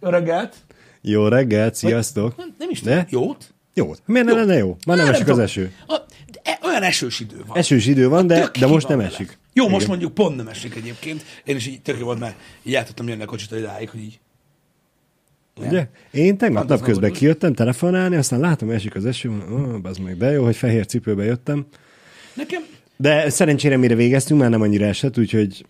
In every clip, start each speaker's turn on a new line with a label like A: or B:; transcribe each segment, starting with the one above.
A: Jó reggelt!
B: Jó reggelt, sziasztok!
A: Nem, nem is
B: Ne?
A: tudom. Jót?
B: Jó. Miért ne lenne jó? Már nem
A: Á,
B: esik az
A: tudom.
B: eső.
A: A, de olyan esős idő van.
B: Esős idő van, de, de most nem
A: vele.
B: esik.
A: Jó, most
B: Igen.
A: mondjuk pont nem esik egyébként. Én is így tök jó volt, mert így el tudtam jönni a kocsitól idáig, hogy így.
B: Ugye? Én tegnap
A: Hát az
B: napközben kijöttem telefonálni, aztán látom, esik az eső, oh, az meg de jó, hogy fehér cipőbe jöttem.
A: Nekem
B: De szerencsére mire végeztünk, már nem annyira esett, úgyhogy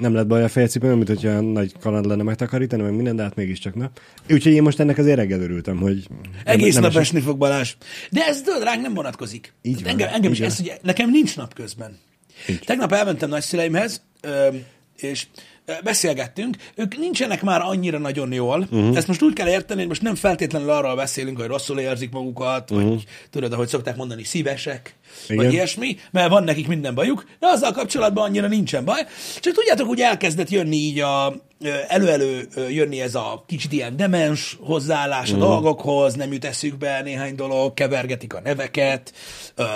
B: nem lett baj a fejcipőm, mint hogyha olyan nagy kaland lenne megtakarítani, meg minden, de hát mégiscsak nem. Úgyhogy én most ennek azért reggel örültem, hogy nem,
A: egész
B: nem
A: nap
B: esik.
A: esni fog Balázs. De ez tudod, ránk nem vonatkozik.
B: Így van,
A: engem, engem is
B: így van.
A: ez, ugye, nekem nincs napközben.
B: Nincs.
A: Tegnap elmentem nagyszüleimhez, és beszélgettünk, ők nincsenek már annyira nagyon jól.
B: Mhm.
A: Uh-huh. Ezt most úgy kell érteni, hogy most nem feltétlenül arról beszélünk, hogy rosszul érzik magukat, uh-huh. vagy tudod, ahogy szokták mondani, szívesek, Igen. vagy ilyesmi, mert van nekik minden bajuk, de azzal kapcsolatban annyira nincsen baj. Csak tudjátok, úgy elkezdett jönni így a elő-elő jönni ez a kicsit ilyen demens hozzáállás a dolgokhoz, nem jut eszükbe néhány dolog, kevergetik a neveket. Öm,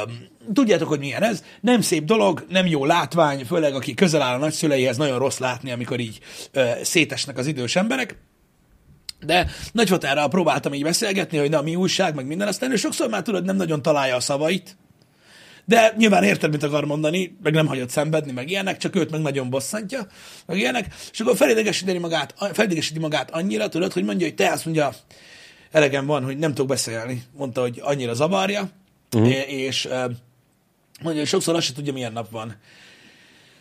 A: tudjátok, hogy milyen ez. Nem szép dolog, nem jó látvány, főleg aki közel áll a nagyszüleihez, nagyon rossz látni, amikor így ö, szétesnek az idős emberek. De nagyfotára próbáltam így beszélgetni, hogy na, mi újság, meg minden, aztán ő sokszor már tudod, nem nagyon találja a szavait, de nyilván érted, mit akar mondani, meg nem hagyott szenvedni, meg ilyenek, csak őt meg nagyon bosszantja, meg ilyenek, és akkor felidegesíti magát, felidegesíti magát annyira, tudod, hogy mondja, hogy te azt mondja, elegem van, hogy nem tudok beszélni, mondta, hogy annyira zavarja, uh-huh. és mondja, hogy sokszor azt se tudja, milyen nap van.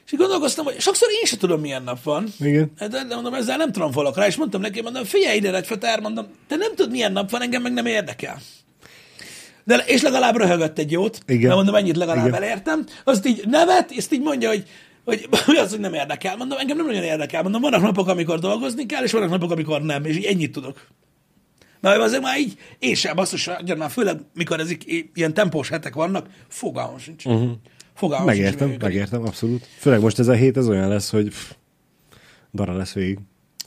A: És gondolkoztam, hogy sokszor én sem tudom, milyen nap van.
B: Igen.
A: De, de mondom, ezzel nem tromfolok rá, és mondtam neki, mondom, figyelj ide, Redfeter, mondom, te nem tudod, milyen nap van, engem meg nem érdekel. De, és legalább röhögött egy jót,
B: Igen.
A: mert mondom, ennyit legalább
B: Igen.
A: elértem. Azt így nevet, és így mondja, hogy, hogy, hogy az, hogy nem érdekel. Mondom, engem nem nagyon érdekel. Mondom, vannak napok, amikor dolgozni kell, és vannak napok, amikor nem, és így ennyit tudok. Mert azért már így, én sem basszus, már, főleg mikor ezek i- ilyen tempós hetek vannak, fogalmam sincs. Uh-huh. Fogalmam sincs,
B: Megértem,
A: működik.
B: megértem, abszolút. Főleg most ez a hét, ez olyan lesz, hogy pff, dara lesz végig.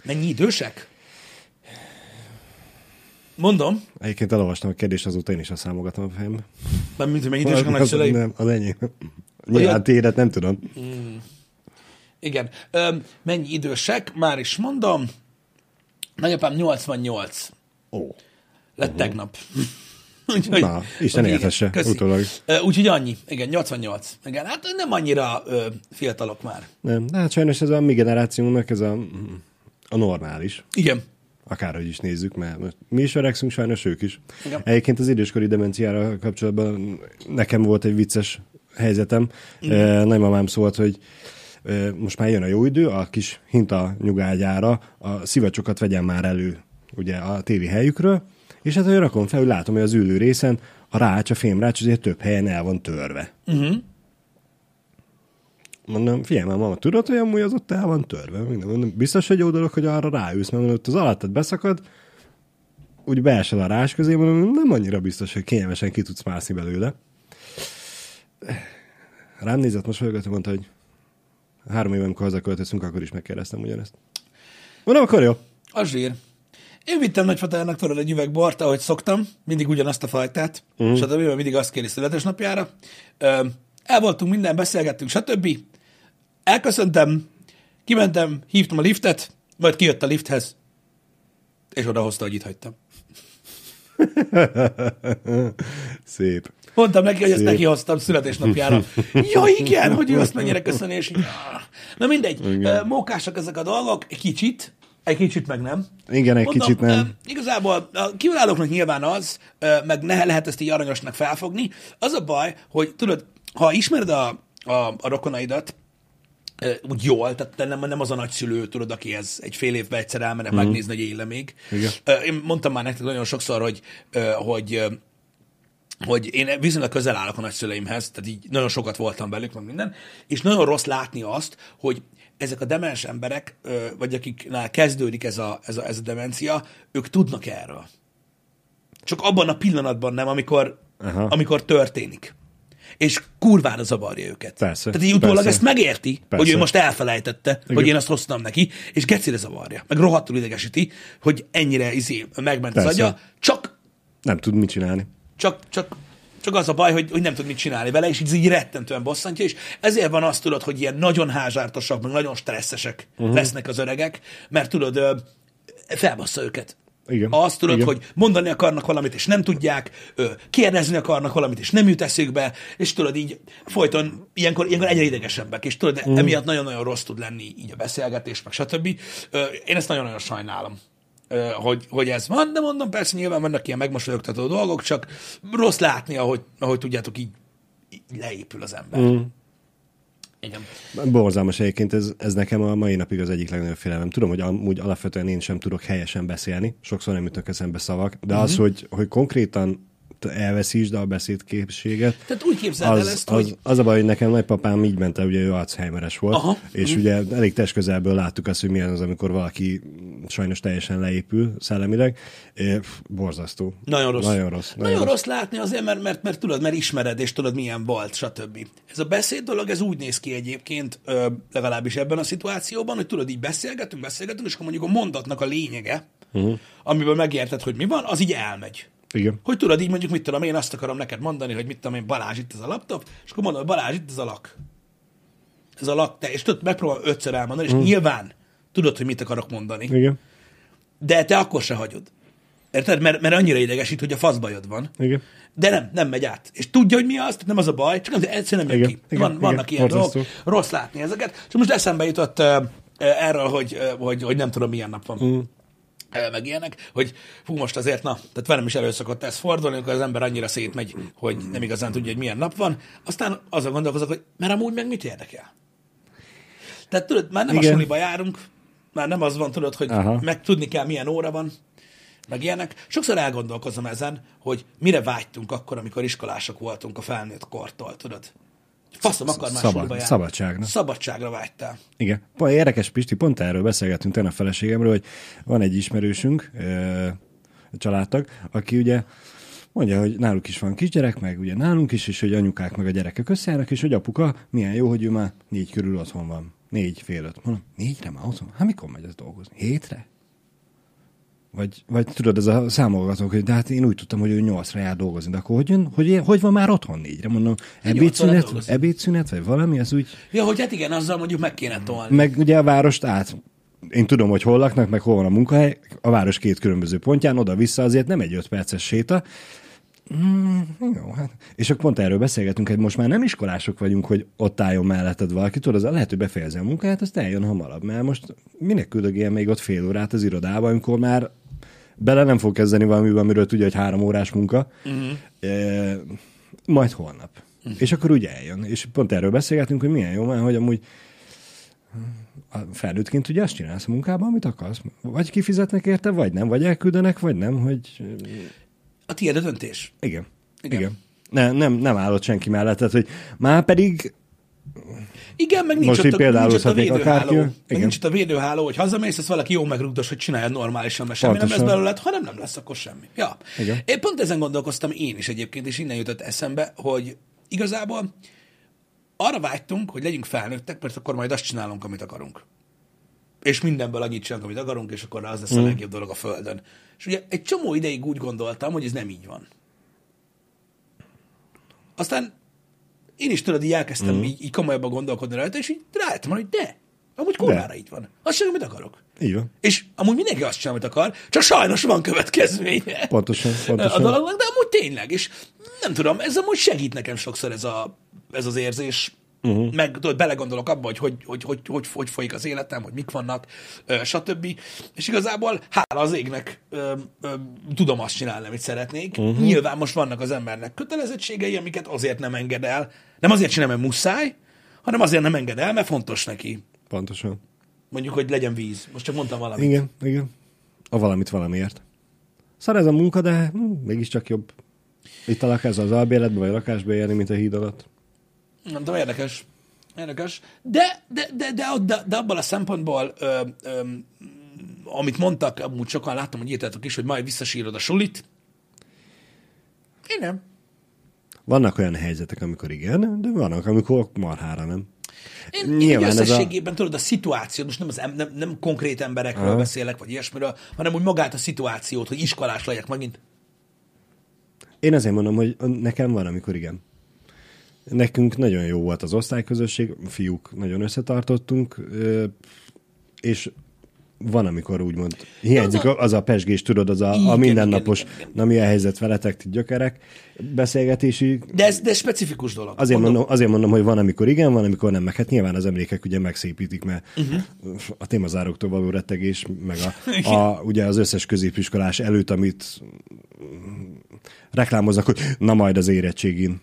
A: Mennyi idősek? Mondom,
B: Egyébként elolvastam a kérdést, azóta én is azt számogatom a fejembe.
A: nem mint hogy mennyi idősek a nagyszüleim.
B: Nem, az enyém. Nyilván tiédet nem tudom.
A: Igen. Öm, mennyi idősek? Már is mondom. Nagyapám 88
B: Ó.
A: lett uh-huh. tegnap. Úgyhogy,
B: Na, Isten éltesse, utólag.
A: Úgyhogy annyi. Igen, 88. Igen, hát nem annyira ö, fiatalok már.
B: Nem, de hát sajnos ez a mi generációnak, ez a, a normális.
A: Igen.
B: Akárhogy is nézzük, mert most mi is öregszünk, sajnos ők is.
A: Igen.
B: Egyébként az időskori demenciára kapcsolatban nekem volt egy vicces helyzetem. E, nagymamám szólt, hogy e, most már jön a jó idő, a kis hinta nyugágyára a szivacsokat vegyen már elő ugye a téli helyükről, és hát, hogy rakom fel, hogy látom, hogy az ülő részen a rács, a fémrács azért több helyen el van törve.
A: Uh-huh.
B: Mondom, figyelj már, mama, tudod, hogy amúgy az ott el van törve? Minden, mondom, biztos, hogy jó dolog, hogy arra ráülsz, mert mondom, ott az alattad beszakad, úgy beesel a rás közé, mondom, nem annyira biztos, hogy kényelmesen ki tudsz mászni belőle. Rám nézett, most hallgatva, mondta, hogy három éve, amikor hazaköltözünk, akkor is megkérdeztem ugyanezt. Mondom, akkor jó.
A: A zsír. Én vittem nagyfatának tudod egy üveg bort, ahogy szoktam, mindig ugyanazt a fajtát,
B: Mhm.
A: uh-huh. stb. mert mindig azt kéri születésnapjára. Ö, El voltunk minden, beszélgettünk, stb. Elköszöntem, kimentem, hívtam a liftet, majd kijött a lifthez, és odahozta, hogy itt hagytam.
B: Szép.
A: Mondtam neki, hogy ezt
B: Szép.
A: neki hoztam születésnapjára. ja, igen, hogy ő azt mennyire köszöni, és. Na mindegy, Ö, mókásak ezek a dolgok, egy kicsit, egy kicsit meg nem.
B: Igen, egy kicsit nem.
A: Igazából a kívülállóknak nyilván az, meg ne lehet ezt így aranyosnak felfogni. Az a baj, hogy tudod, ha ismered a, a, a rokonaidat, úgy jól, tehát te nem, nem az a nagyszülő, tudod, aki ez egy fél évben egyszer elmenek mm. megnézni, hogy éle még.
B: Igen.
A: Én mondtam már nektek nagyon sokszor, hogy, hogy hogy én viszonylag közel állok a nagyszüleimhez, tehát így nagyon sokat voltam velük, meg minden, és nagyon rossz látni azt, hogy ezek a demens emberek, vagy akiknál kezdődik ez a, ez a, ez a demencia, ők tudnak erről. Csak abban a pillanatban nem, amikor,
B: Aha.
A: amikor történik. És kurvára zavarja őket.
B: Persze,
A: Tehát így utólag
B: persze.
A: ezt megérti, Persze. hogy ő most elfelejtette, Igen. hogy én azt hoztam neki, és gecire zavarja. Meg rohadtul idegesíti, hogy ennyire izé, megment az
B: Persze.
A: agya, csak
B: Nem tud mit csinálni.
A: csak, csak, csak az a baj, hogy, hogy nem tud mit csinálni vele, és így, így rettentően bosszantja, és ezért van azt tudod, hogy ilyen nagyon házártosak, meg nagyon stresszesek uh-huh. lesznek az öregek, mert tudod, felbassza őket.
B: Igen.
A: Azt tudod,
B: Igen.
A: hogy mondani akarnak valamit, és nem tudják, kérdezni akarnak valamit, és nem jut eszükbe, és tudod így folyton, ilyenkor, ilyenkor egyre idegesebbek, és tudod, mm. emiatt nagyon-nagyon rossz tud lenni így a beszélgetés, meg stb. Én ezt nagyon-nagyon sajnálom hogy, hogy ez van, de mondom, persze nyilván vannak ilyen megmosolyogtató dolgok, csak rossz látni, ahogy, ahogy tudjátok, így, így leépül az ember. Mm. Igen.
B: Borzalmas egyébként, ez, ez nekem a mai napig az egyik legnagyobb félelem. Tudom, hogy amúgy alapvetően én sem tudok helyesen beszélni, sokszor nem jutnak eszembe szavak, de
A: Mhm.
B: az, hogy, hogy konkrétan elveszítsd a beszédképességet,
A: Tehát úgy képzeld el
B: az,
A: ezt,
B: az,
A: hogy
B: az a baj, hogy nekem nagypapám így ment el, ugye ő Alzheimeres volt,
A: Aha.
B: és
A: Mhm.
B: ugye elég testközelből láttuk azt, hogy milyen az, amikor valaki sajnos teljesen leépül szellemileg. É, borzasztó.
A: Nagyon rossz.
B: Nagyon rossz.
A: Nagyon rossz látni azért, mert, mert, mert tudod, mert ismered, és tudod, milyen volt, stb. Ez a beszéd dolog, ez úgy néz ki egyébként, legalábbis ebben a szituációban, hogy tudod, így beszélgetünk, beszélgetünk, és akkor mondjuk a mondatnak a lényege, uh-huh. amiből megérted, hogy mi van, az így elmegy.
B: Igen.
A: Hogy tudod így mondjuk, mit tudom, én azt akarom neked mondani, hogy mit tudom én, Balázs itt ez a laptop, és akkor mondom, Balázs itt ez a lak. Ez a lak, te, és tudod, megpróbálom ötször elmondani, és mm. nyilván tudod, hogy mit akarok mondani,
B: Igen.
A: de te akkor se hagyod. Érted? Mert, mert annyira idegesít, hogy a faszbajod van.
B: Igen.
A: De nem, nem megy át. És tudja, hogy mi az, nem az a baj, csak nem, egyszerűen nem jön
B: Igen,
A: ki.
B: igen,
A: Van, vannak
B: igen,
A: ilyen dolgok, rossz látni ezeket. És most eszembe jutott uh, erről, hogy, hogy, hogy nem tudom, milyen nap van. Mm. Meg ilyenek, hogy fú, most azért, na, tehát velem is elő szokott ez fordulni, amikor az ember annyira szétmegy, hogy nem igazán tudja, hogy milyen nap van, aztán azon gondolkozok, hogy mert amúgy meg mit érdekel. Tehát tudod, már nem
B: Igen.
A: a suliba járunk, már nem az van, tudod, hogy
B: Aha.
A: meg tudni kell, milyen óra van, meg ilyenek. Sokszor elgondolkozom ezen, hogy mire vágytunk akkor, amikor iskolások voltunk a felnőtt kortól, tudod? Faszom akar már
B: Szabad-
A: járni.
B: szabadságra.
A: Szabadságra vágytál.
B: Igen. Érdekes, Pisti, pont erről beszélgettünk tenne a feleségemről, hogy van egy ismerősünk, családtag, aki ugye mondja, hogy náluk is van kisgyerek, meg ugye nálunk is, és hogy anyukák meg a gyerekek összejárnak, és hogy apuka, milyen jó, hogy ő már négy körül otthon van. Négy fél öt. Mondom, négyre már otthon? Hát mikor megy ez dolgozni? Hétre? Vagy, vagy tudod, ez a számolgatók, hogy de hát én úgy tudtam, hogy ő nyolcra jár dolgozni, de akkor hogy, jön, hogy, hogy van már otthon négyre? Mondom, ebédszünet, ebédszünet, vagy valami, az úgy,
A: Ja, hogy hát igen, azzal mondjuk meg kéne tolni.
B: meg ugye a várost át. Én tudom, hogy hol laknak, meg hol van a munkahely. A város két különböző pontján, oda-vissza azért nem egy öt perces séta. Mm, jó, hát. És akkor pont erről beszélgetünk, hogy most már nem iskolások vagyunk, hogy ott álljon melletted valaki, tudod, az lehet, hogy befejezi a munkáját, azt eljön hamarabb, mert most minek küldögél még ott fél órát az irodába, amikor már bele nem fog kezdeni valamiben, amiről tudja, hogy három órás munka, uh-huh. e, majd holnap. Uh-huh. És akkor úgy eljön. És pont erről beszélgetünk, hogy milyen jó már, hogy amúgy a felnőttként ugye azt csinálsz a munkában, amit akarsz. Vagy kifizetnek érte, vagy nem, vagy elküldenek, vagy nem, hogy
A: A tiéd a döntés.
B: igen.
A: Igen.
B: Igen. igen. Ne, nem, nem állott senki mellett, tehát, hogy már pedig
A: Igen, meg nincs
B: Most
A: ott, a, nincs ott a védőháló.
B: Igen.
A: nincs ott a védőháló, hogy hazamész, ezt valaki jó megrugdos, hogy csináljad normálisan, mert semmi nem lesz
B: Pontosan.
A: belőled, ha nem, nem lesz, akkor semmi. Ja.
B: Igen.
A: Én pont ezen gondolkoztam én is egyébként, és innen jutott eszembe, hogy igazából arra vágytunk, hogy legyünk felnőttek, mert akkor majd azt csinálunk, amit akarunk. És mindenből annyit csinálunk, amit akarunk, és akkor az lesz
B: Mm.
A: a legjobb dolog a Földön. És ugye egy csomó ideig úgy gondoltam, hogy ez nem így van. Aztán én is tudod, így elkezdtem
B: Mm.
A: így, így komolyabban gondolkodni rajta, és így rájöttem, hogy de, amúgy kurvára így van. Az sem, amit akarok.
B: így van.
A: És amúgy mindenki azt csinál, amit akar, csak sajnos van következménye
B: Pontosan,
A: a
B: pontosan.
A: dolognak, de amúgy tényleg, és nem tudom, ez amúgy segít nekem sokszor ez, a, ez az érzés. Uh-huh. meg tudod, belegondolok abba, hogy hogy, hogy, hogy, hogy hogy folyik az életem, hogy mik vannak, stb. És igazából hála az égnek ö, ö, tudom azt csinálni, amit szeretnék. Uh-huh. Nyilván most vannak az embernek kötelezettségei, amiket azért nem enged el. Nem azért csinál, mert muszáj, hanem azért nem enged el, mert fontos neki.
B: Pontosan.
A: Mondjuk, hogy legyen víz. Most csak mondtam valamit.
B: Igen, igen. A valamit valamiért. Szar ez a munka, de hm, mégiscsak jobb. Itt a lakás az albéletbe, vagy lakásba élni, mint a híd alatt.
A: Nem tudom, érdekes. Érdekes. De, de, de, de, de, de abban a szempontból, ö, ö, amit mondtak, amúgy sokan láttam, hogy írtátok is, hogy majd visszasírod a sulit. Én nem.
B: Vannak olyan helyzetek, amikor igen, de vannak, amikor marhára nem.
A: Én, én
B: Nyilván
A: így
B: ez a-
A: összességében, tudod, a szituációt, most nem, az, em- nem, nem konkrét emberekről
B: Aha.
A: beszélek, vagy ilyesmiről, hanem úgy magát a szituációt, hogy iskolás legyek megint.
B: Én azért mondom, hogy nekem van, amikor igen. Nekünk nagyon jó volt az osztályközösség, fiúk nagyon összetartottunk, és van, amikor úgymond hiányzik
A: az
B: az a pesgés, tudod, az a,
A: Igen,
B: a mindennapos,
A: igen, igen,
B: na milyen helyzet veletek, ti gyökerek, beszélgetési.
A: De ez, de specifikus dolog.
B: Azért mondom, azért mondom, hogy van, amikor igen, van, amikor nem, meg hát nyilván az emlékek ugye megszépítik, mert uh-huh. a témazároktól való rettegés, meg a, a, ugye az összes középiskolás előtt, amit reklámoznak, hogy na majd az érettségin.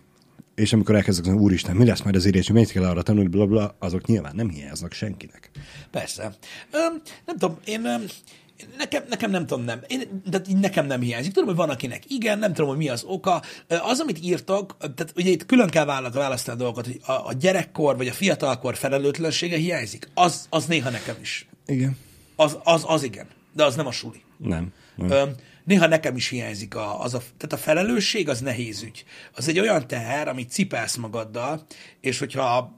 B: És amikor elkezdek, hogy úristen, mi lesz majd az érettség, mennyit kell arra tanulni, bla, bla, azok nyilván nem hiányoznak senkinek.
A: Persze. Öm, nem tudom, én... Öm, Nekem, nekem nem tudom, nem. Én, de nekem nem hiányzik. Tudom, hogy van akinek igen, nem tudom, hogy mi az oka. Az, amit írtak, tehát ugye itt külön kell választani a dolgokat, hogy a, a gyerekkor vagy a fiatalkor felelőtlensége hiányzik. Az, az néha nekem is.
B: Igen.
A: Az, az, az igen. De az nem a suli.
B: Nem. nem.
A: Öm, néha nekem is hiányzik a, az a, tehát a felelősség az nehéz ügy. Az egy olyan teher, amit cipelsz magaddal, és hogyha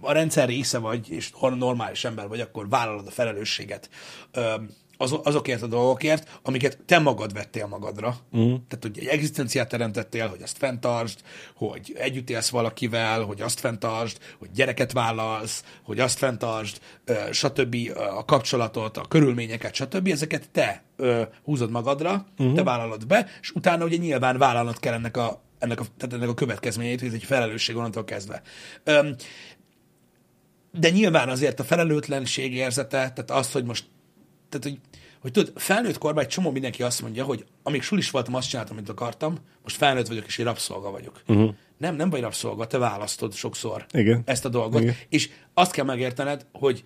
A: a rendszer része vagy, és normális ember vagy, akkor vállalod a felelősséget öm, az, azokért a dolgokért, amiket te magad vettél magadra. Uh-huh. Tehát, hogy egy egzisztenciát teremtettél, hogy azt fenntartsd, hogy együtt élsz valakivel, hogy azt fenntartsd, hogy gyereket vállalsz, hogy azt fenntartsd, stb. a kapcsolatot, a körülményeket, stb. Ezeket te ö, húzod magadra, uh-huh. te vállalod be, és utána ugye nyilván vállalnod kell ennek a, ennek a, tehát ennek a következményét, hogy ez egy felelősség onnantól kezdve. Öm, de nyilván azért a felelőtlenség érzete, tehát az, hogy most tehát, hogy, hogy tudod, felnőtt korban egy csomó mindenki azt mondja, hogy amíg sulis voltam, azt csináltam, amit akartam, most felnőtt vagyok, és egy rabszolga vagyok. Uh-huh. Nem, nem vagy rabszolga, te választod sokszor
B: Igen.
A: ezt a dolgot.
B: Igen.
A: És azt kell megértened, hogy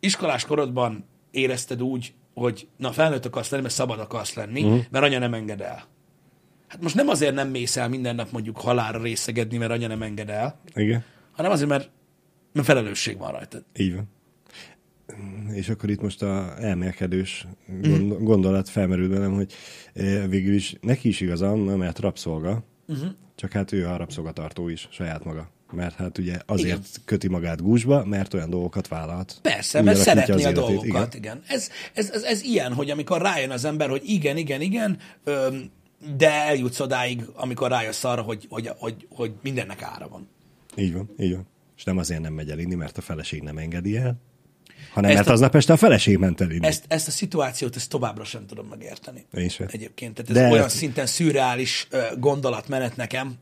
A: iskolás korodban érezted úgy, hogy na felnőtt akarsz lenni, mert szabad akarsz lenni, uh-huh. mert anya nem enged el. Hát most nem azért nem mész el minden nap mondjuk halálra részegedni, mert anya nem enged el,
B: Igen.
A: hanem azért, mert, mert felelősség van rajtad.
B: Így van. És akkor itt most a elmélkedős gond, gondolat felmerül bennem, hogy eh, végül is neki is igazam, mert rabszolga, uh-huh. csak hát ő a rabszolgatartó is, saját maga. Mert hát ugye azért igen. köti magát gúzsba, mert olyan dolgokat vállalt.
A: Persze, mert szeretné a
B: az életét,
A: dolgokat, igen. igen. Ez, ez, ez, ez ilyen, hogy amikor rájön az ember, hogy igen, igen, igen, öm, de eljutsz odáig, amikor rájössz arra, hogy, hogy, hogy, hogy mindennek ára van.
B: Így van, így van. És nem azért nem megy el inni, mert a feleség nem engedi el, hanem
A: Ezt
B: mert
A: a-
B: aznap este a feleség ment el.
A: Ezt, ezt a szituációt ezt továbbra sem tudom megérteni.
B: Én sem.
A: Egyébként. Tehát ez
B: De
A: olyan
B: ezt-
A: szinten szürreális gondolatmenet nekem,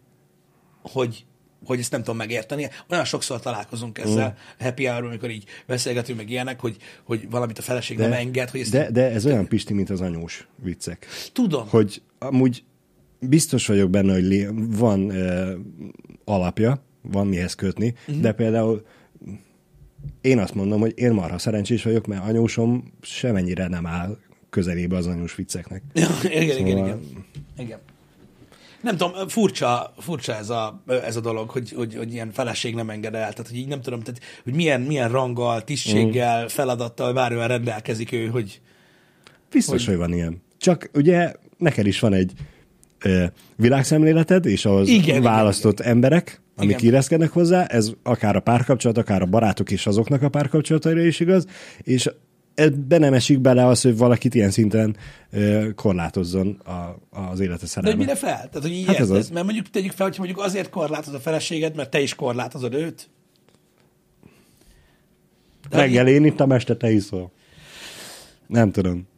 A: hogy, hogy ezt nem tudom megérteni. Olyan sokszor találkozunk ezzel mm. happy hour amikor így beszélgetünk meg ilyenek, hogy, hogy valamit a feleség de, nem enged, hogy ezt
B: de, de ez olyan pisti, mint az anyós viccek.
A: tudom.
B: Hogy amúgy biztos vagyok benne, hogy van uh, alapja, van mihez kötni,
A: Mhm.
B: uh-huh. de például én azt mondom, hogy én marha szerencsés vagyok, mert anyósom semennyire nem áll közelébe az anyós vicceknek.
A: Igen, igen,
B: Szóval-
A: igen. igen. Nem tudom, furcsa, furcsa ez, a, ez a dolog, hogy, hogy, hogy ilyen feleség nem enged el. Tehát, hogy így nem tudom, tehát, hogy milyen, milyen ranggal, tisztséggel, feladattal, bármivel rendelkezik ő, hogy
B: Biztos, hogy... hogy van ilyen. Csak ugye neked is van egy ö, világszemléleted, és ahhoz
A: Igen,
B: igen,
A: igen,
B: választott igen, emberek, amik
A: Igen.
B: illeszkednek hozzá, ez akár a párkapcsolat, akár a barátok és azoknak a párkapcsolataira is igaz, és ebbe nem esik bele az, hogy valakit ilyen szinten ö, korlátozzon a, az élete
A: De
B: szerelme.
A: mire fel? Tehát, hogy így
B: Hát ez
A: ez
B: az.
A: Mert mondjuk tegyük fel, hogy mondjuk azért korlátoz a feleséged, mert te is korlátozod őt. De
B: Reggel én ittam, este te iszol. Nem tudom.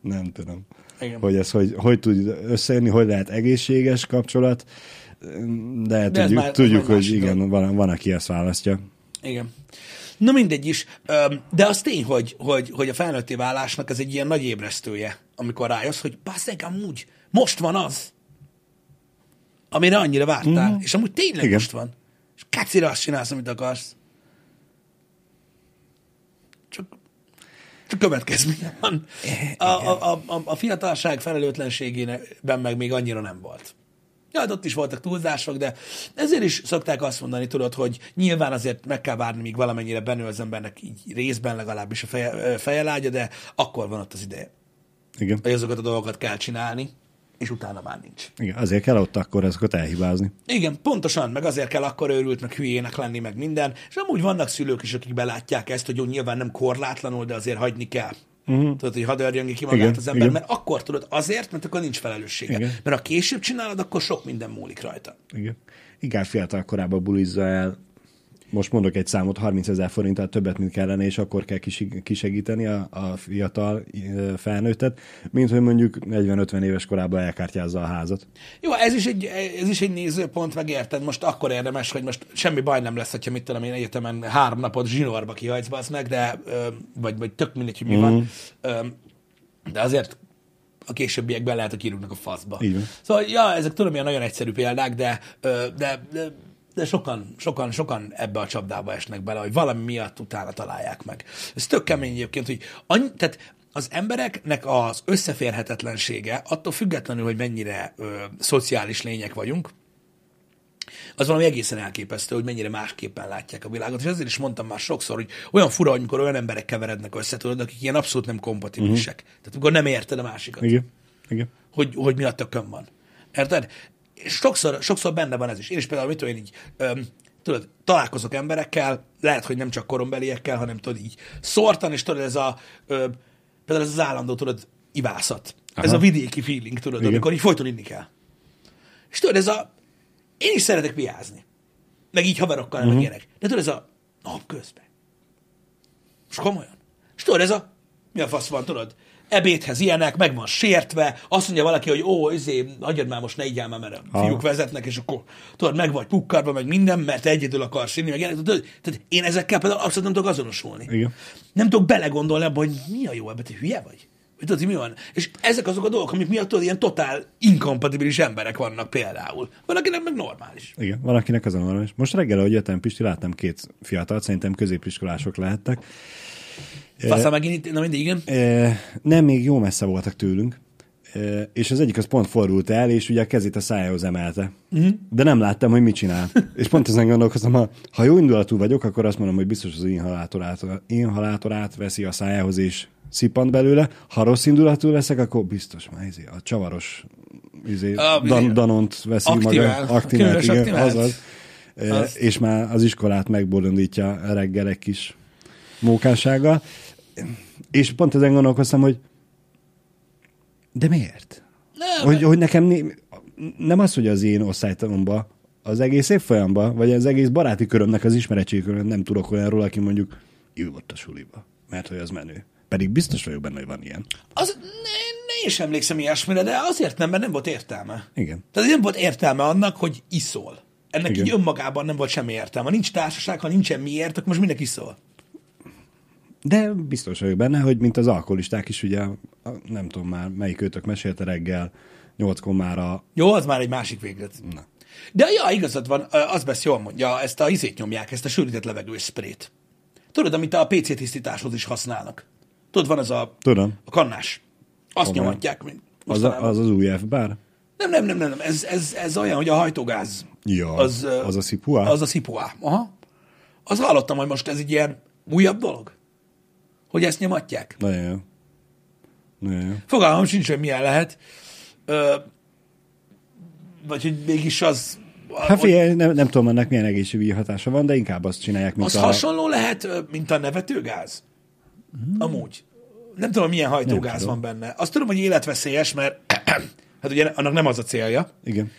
B: Nem tudom.
A: Igen.
B: Hogy ez hogy, hogy tud összejönni, hogy lehet egészséges kapcsolat, de,
A: ez
B: tudjuk,
A: már-
B: tudjuk hogy igen, van, van, aki ezt választja.
A: Igen. Na mindegy is, de az tény, hogy, hogy, hogy a felnőtté válásnak ez egy ilyen nagy ébresztője, amikor rájössz, hogy basszeg, amúgy most van az, amire annyira vártál, mm. és amúgy tényleg
B: Igen.
A: most van. És kacira azt csinálsz, amit akarsz. Csak, csak következménye van. A, a, a, a, a fiatalság felelőtlenségében meg még annyira nem volt. Ja, hát ott is voltak túlzások, de ezért is szokták azt mondani, tudod, hogy nyilván azért meg kell várni, míg valamennyire benő az embernek így részben legalábbis a feje, fejelágya, de akkor van ott az ideje,
B: Igen.
A: hogy azokat a dolgokat kell csinálni, és utána már nincs.
B: Igen, azért kell ott akkor azokat elhibázni.
A: Igen, pontosan, meg azért kell akkor őrült, meg hülyének lenni, meg minden. És amúgy vannak szülők is, akik belátják ezt, hogy jó, nyilván nem korlátlanul, de azért hagyni kell. Uh-huh. Tudod, hogy hadd örjön ki magát
B: Igen,
A: az ember,
B: igen.
A: mert akkor tudod azért, mert akkor nincs felelőssége.
B: Igen.
A: Mert ha később csinálod, akkor sok minden múlik rajta.
B: Igen. Inkább fiatal korában bulizza el most mondok egy számot, 30 ezer forinttal többet, mint kellene, és akkor kell kis- kisegíteni a, a fiatal felnőttet, mint hogy mondjuk 40-50 éves korában elkártyázza a házat.
A: Jó, ez is, egy, ez is egy nézőpont, meg érted, most akkor érdemes, hogy most semmi baj nem lesz, hogyha mit tudom én egyetemen három napot zsinórba kihajtsz, bazd meg, de, vagy, vagy tök mindegy, hogy mi mm. van, ö, de azért a későbbiekben lehet, hogy kirúgnak a faszba.
B: Van.
A: Szóval, ja, ezek tudom, ilyen nagyon egyszerű példák, de, de, de, de sokan, sokan, sokan ebbe a csapdába esnek bele, hogy valami miatt utána találják meg. Ez tök kemény egyébként, hogy annyi, tehát az embereknek az összeférhetetlensége, attól függetlenül, hogy mennyire ö, szociális lények vagyunk, az valami egészen elképesztő, hogy mennyire másképpen látják a világot. És ezért is mondtam már sokszor, hogy olyan fura, hogy amikor olyan emberek keverednek össze, tudod, akik ilyen abszolút nem kompatibilisek. Uh-huh. Tehát amikor nem érted a másikat,
B: Igen. Igen.
A: hogy, hogy mi a tökön van. Érted? Sokszor, sokszor benne van ez is. Én is például, mit tudom én így, öm, tudod, találkozok emberekkel, lehet, hogy nem csak korombeliekkel, hanem tudod így szórtan, és tudod, ez a, ö, például ez az állandó, tudod, ivászat. Aha. Ez a vidéki feeling, tudod,
B: Igen.
A: amikor így folyton inni kell. És tudod, ez a, én is szeretek viázni. Meg így haverokkal, uh-huh. meg ilyenek. De tudod, ez a napközben. És komolyan. És tudod, ez a, mi a fasz van, tudod? Ebédhez ilyenek, meg van sértve, azt mondja valaki, hogy ó, izé, hagyjad már most ne igyál már, mert a fiúk vezetnek, és akkor tudod, meg vagy pukkarva, meg minden, mert egyedül akarsz inni, meg ilyenek. Tudod, tehát én ezekkel például abszolút nem tudok azonosulni.
B: Igen.
A: Nem tudok belegondolni abba, hogy mi a jó ebben, te hülye vagy? Vagy tudod, mi van? És ezek azok a dolgok, amik miatt tudod, ilyen totál inkompatibilis emberek vannak például. Van, akinek meg normális.
B: Igen, van akinek az a normális. Most reggel, ahogy jöttem Pisti, láttam két fiatalt, szerintem középiskolások lehettek.
A: Faszal megint, na mindig, igen.
B: Nem, még jó messze voltak tőlünk, és az egyik az pont fordult el, és ugye a kezét a szájához emelte. Uh-huh. De nem láttam, hogy mit csinál. és pont ezen gondolkoztam, ha, ha jó indulatú vagyok, akkor azt mondom, hogy biztos az inhalátorát, inhalátorát veszi a szájához, és szippant belőle. Ha rossz indulatú leszek, akkor biztos már izé, a csavaros izé,
A: A, izé,
B: dan, danont veszi
A: aktivál.
B: maga. Aktivált, igen,
A: aktivált.
B: azaz.
A: Azt.
B: és már az iskolát megbolondítja reggel egy kis mókássággal. És pont ezen gondolkoztam, hogy de miért?
A: Nem,
B: Hogy, hogy nekem nem az, hogy az én osztálytanomba, az egész évfolyamban, vagy az egész baráti körömnek az ismeretségkörön nem tudok olyanról, aki mondjuk ő volt a suliba, mert hogy az menő. Pedig biztos vagyok benne, hogy van ilyen.
A: Az, ne, ne én sem emlékszem ilyesmire, de azért nem, mert nem volt értelme.
B: Igen.
A: Tehát nem volt értelme annak, hogy iszol. Ennek
B: Igen.
A: így önmagában nem volt semmi értelme. Nincs társaság, ha nincsen miért, akkor most mindenki iszol.
B: De biztos vagyok benne, hogy mint az alkoholisták is, ugye, nem tudom már, melyik őtök mesélte reggel, nyolckor már a...
A: Jó, az már egy másik véglet.
B: Na.
A: De ja, igazad van, az besz jól mondja, ezt a izét nyomják, ezt a sűrített levegős sprét. Tudod, amit a PC tisztításhoz is használnak. Tudod, van az a,
B: Tudom,
A: a kannás. Azt
B: Komolyan.
A: nyomatják. Mint
B: az a, az, az új F-bár?
A: Nem, nem, nem, nem, nem. Ez, ez, ez olyan, hogy a hajtógáz.
B: Ja,
A: az,
B: az, a szipua?
A: Az a szipuá. Aha. Az hallottam, hogy most ez egy ilyen újabb dolog. Hogy ezt nyomatják.
B: Nagyon jó. Nagyon jó.
A: Fogalmam sincs, hogy milyen lehet. Ö, vagy hogy mégis az...
B: Hát figyelj, nem, nem tudom, ennek milyen egészségügyi hatása van, de inkább azt csinálják, mint
A: az
B: a...
A: hasonló lehet, mint a nevetőgáz? Amúgy. Nem tudom, milyen hajtógáz
B: Nem tudom.
A: van benne. Azt tudom, hogy életveszélyes, mert hát ugye annak nem az a célja.
B: Igen.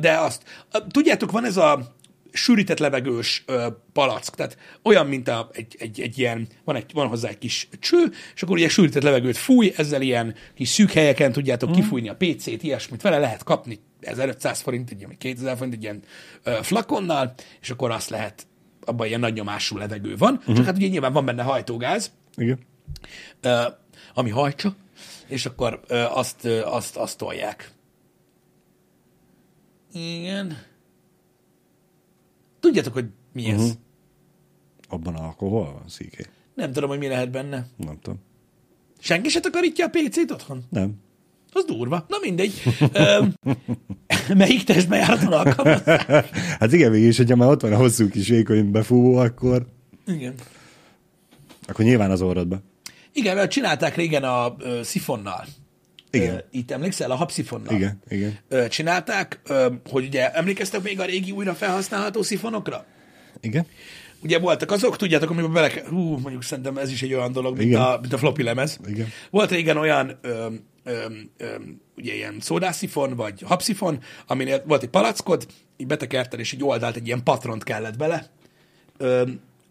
A: De azt. Tudjátok, van ez a sűrített levegős ö, palack, tehát olyan, mint a, egy, egy, egy ilyen, van, egy, van hozzá egy kis cső, és akkor ugye sűrített levegőt fúj, ezzel ilyen kis szűk helyeken tudjátok kifújni a PC-t, ilyesmit vele lehet kapni 1500 forint, egy ilyen, vagy 2000 forint egy ilyen ö, flakonnal, és akkor azt lehet, abban ilyen nagy nyomású levegő van, uh-huh. csak hát ugye nyilván van benne hajtógáz,
B: Igen.
A: ö, ami hajtsa, és akkor ö, azt, ö, azt, azt tolják. Igen. Tudjátok, hogy mi ez?
B: Mhm.
A: Uh-huh.
B: Abban alkohol van, szíké.
A: Nem tudom, hogy mi lehet benne.
B: Nem tudom.
A: Senki se takarítja a PC-t otthon?
B: Nem.
A: Az durva. Na mindegy. Ö, melyik testben járaton alkalmazzák?
B: Hát igen, mégis, hogyha már ott van a hosszú kis vékony befúvó, akkor,
A: Igen.
B: akkor nyilván az orrodba.
A: Igen, mert csinálták régen a ö, szifonnal.
B: Igen.
A: Ö, itt emlékszel, a habszifonnal.
B: Igen, igen.
A: Ö, csinálták, ö, hogy ugye emlékeztek még a régi újra felhasználható szifonokra?
B: Igen?
A: Ugye voltak azok, tudjátok, amiben bele hú, mondjuk szerintem ez is egy olyan dolog, mint,
B: Igen.
A: a, mint a floppy lemez.
B: Igen.
A: Volt régen olyan, öm, öm, öm, ugye ilyen szódászifon, vagy habszifon, aminél volt egy palackod, így betekerted, és egy oldalt egy ilyen patront kellett bele, ö,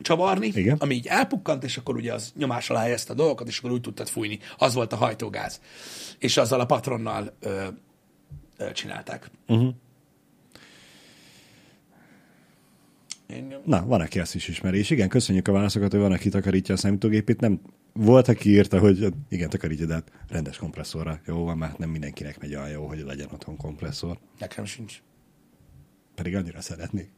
A: csavarni,
B: Igen.
A: ami így elpukkant, és akkor ugye az nyomás alá helyezte a dolgokat, és akkor úgy tudtad fújni. Az volt a hajtógáz. És azzal a patronnal ö, ö, csinálták.
B: Uh-huh. Na, van, aki ezt is ismeri. És igen, köszönjük a válaszokat, hogy van, aki takarítja a számítógépét. Nem volt, aki írta, hogy igen, takarítja, de hát rendes kompresszorra. Jó van, mert nem mindenkinek megy olyan jó, hogy legyen otthon kompresszor.
A: Nekem sincs.
B: Pedig annyira szeretnék.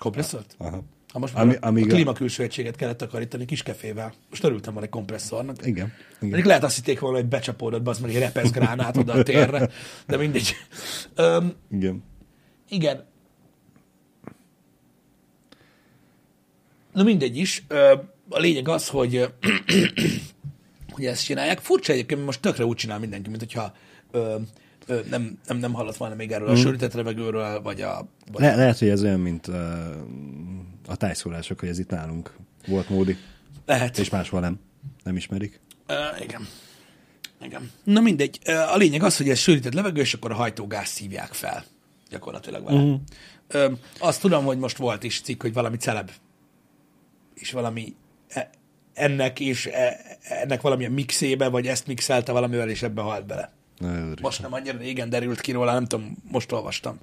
A: Kompresszort?
B: Aha.
A: Ha most
B: Ami- amíg
A: a
B: a-
A: klímakülső egységet kellett takarítani kis kefével. Most örültem van egy kompresszornak.
B: Igen. Igen.
A: lehet azt hitték volna, hogy becsapódott, az meg egy repesz gránát oda a térre, de mindegy. Öm,
B: igen.
A: igen. Na mindegy is. A lényeg az, hogy, hogy ezt csinálják. Furcsa egyébként, most tökre úgy csinál mindenki, mint hogyha nem, nem, nem hallott volna még erről a sörített levegőről, vagy a... Vagy
B: Le- lehet, hogy ez olyan, mint uh, a tájszólások, hogy ez itt nálunk volt módi,
A: lehet.
B: és máshol nem. Nem ismerik.
A: Uh, igen. Igen. Na mindegy. A lényeg az, hogy ez sűrített levegő, és akkor a hajtógáz szívják fel. Gyakorlatilag vele. Uh-huh. Ö, azt tudom, hogy most volt is cikk, hogy valami celeb, és valami e- ennek és e- ennek valamilyen mixébe, vagy ezt mixelte valamivel, és ebbe halt bele.
B: Na,
A: Most nem annyira régen derült ki róla, nem tudom, most olvastam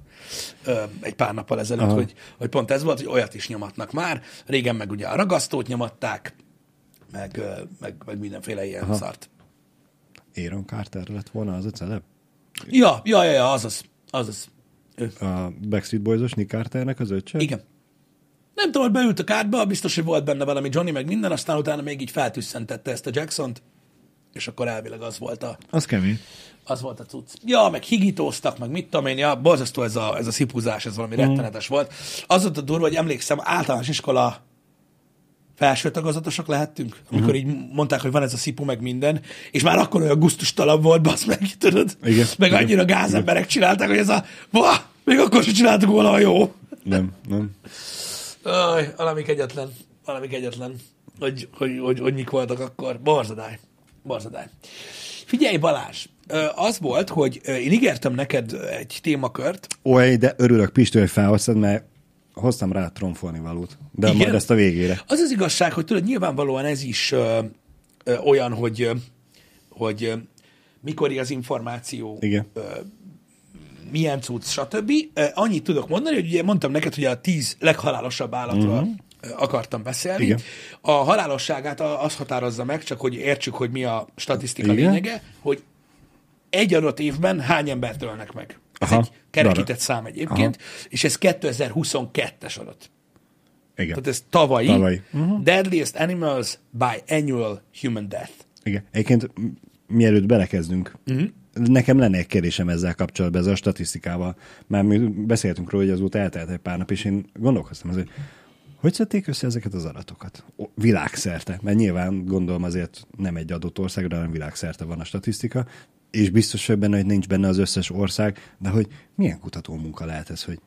A: ö, egy pár nappal ezelőtt,
B: Aha.
A: hogy, hogy pont ez volt, hogy olyat is nyomatnak már. Régen meg ugye a ragasztót nyomatták, meg, ö, meg, meg mindenféle ilyen Aha. szart.
B: Aaron Carter lett volna az a celeb?
A: Ja, ja, ja, ja, azaz, azaz. Ő.
B: A Backstreet Boys-os Nick Carternek az öccse?
A: Igen. Nem tudom, hogy beült a kártba, biztos, hogy volt benne valami Johnny, meg minden, aztán utána még így feltüsszentette ezt a Jackson-t, és akkor elvileg az volt a,
B: Az kemény.
A: Az volt a cucc. Ja, meg higítóztak, meg mit tudom én, ja, borzasztó ez a, ez a szipuzás, ez valami mm. rettenetes volt. Az volt a durva, hogy emlékszem, általános iskola felső tagozatosok lehettünk, amikor mm. így mondták, hogy van ez a szipu, meg minden, és már akkor olyan gusztustalan volt, basz meg, tudod?
B: Igen,
A: Meg
B: igen,
A: annyira gázemberek csinálták, hogy ez a, Vah, még akkor sem csináltuk volna jó.
B: Nem, nem.
A: Aj, valami kegyetlen, valami kegyetlen, hogy, hogy, hogy, hogy mik voltak akkor. Barzadály, barzadály. Figyelj Balázs, az volt, hogy én ígértem neked egy témakört.
B: Oly, de örülök Pisti, hogy felhoztad, mert hoztam rá tromfolni valót. De
A: Igen?
B: majd ezt a végére.
A: Az az igazság, hogy tudod, nyilvánvalóan ez is ö, ö, olyan, hogy, ö, hogy ö, mikor az információ,
B: Igen.
A: ö, milyen cucc, stb. Annyit tudok mondani, hogy ugye mondtam neked, hogy a tíz leghalálosabb állatról uh-huh. Akartam beszélni.
B: Igen.
A: A halálosságát az határozza meg, csak hogy értsük, hogy mi a statisztika
B: Igen.
A: lényege, hogy egy adott évben hány embert ölnek meg. Ez
B: Aha,
A: egy kerekített
B: darab.
A: szám egyébként, és ez 2022-es adat.
B: Igen.
A: Tehát ez tavalyi.
B: Tavalyi.
A: Uh-huh. Deadliest Animals by Annual Human Death.
B: Igen. Egyébként mielőtt belekezdünk, uh-huh. nekem lenne egy kérdésem ezzel kapcsolatban, ezzel a statisztikával. Már mi beszéltünk róla, hogy azóta eltelt egy pár nap, és én gondolkoztam hogy hogy szedték össze ezeket az adatokat? Világszerte, mert nyilván gondolom azért nem egy adott országra, hanem világszerte van a statisztika, és biztos vagy benne, hogy nincs benne az összes ország, de hogy milyen kutató munka lehet ez, hogy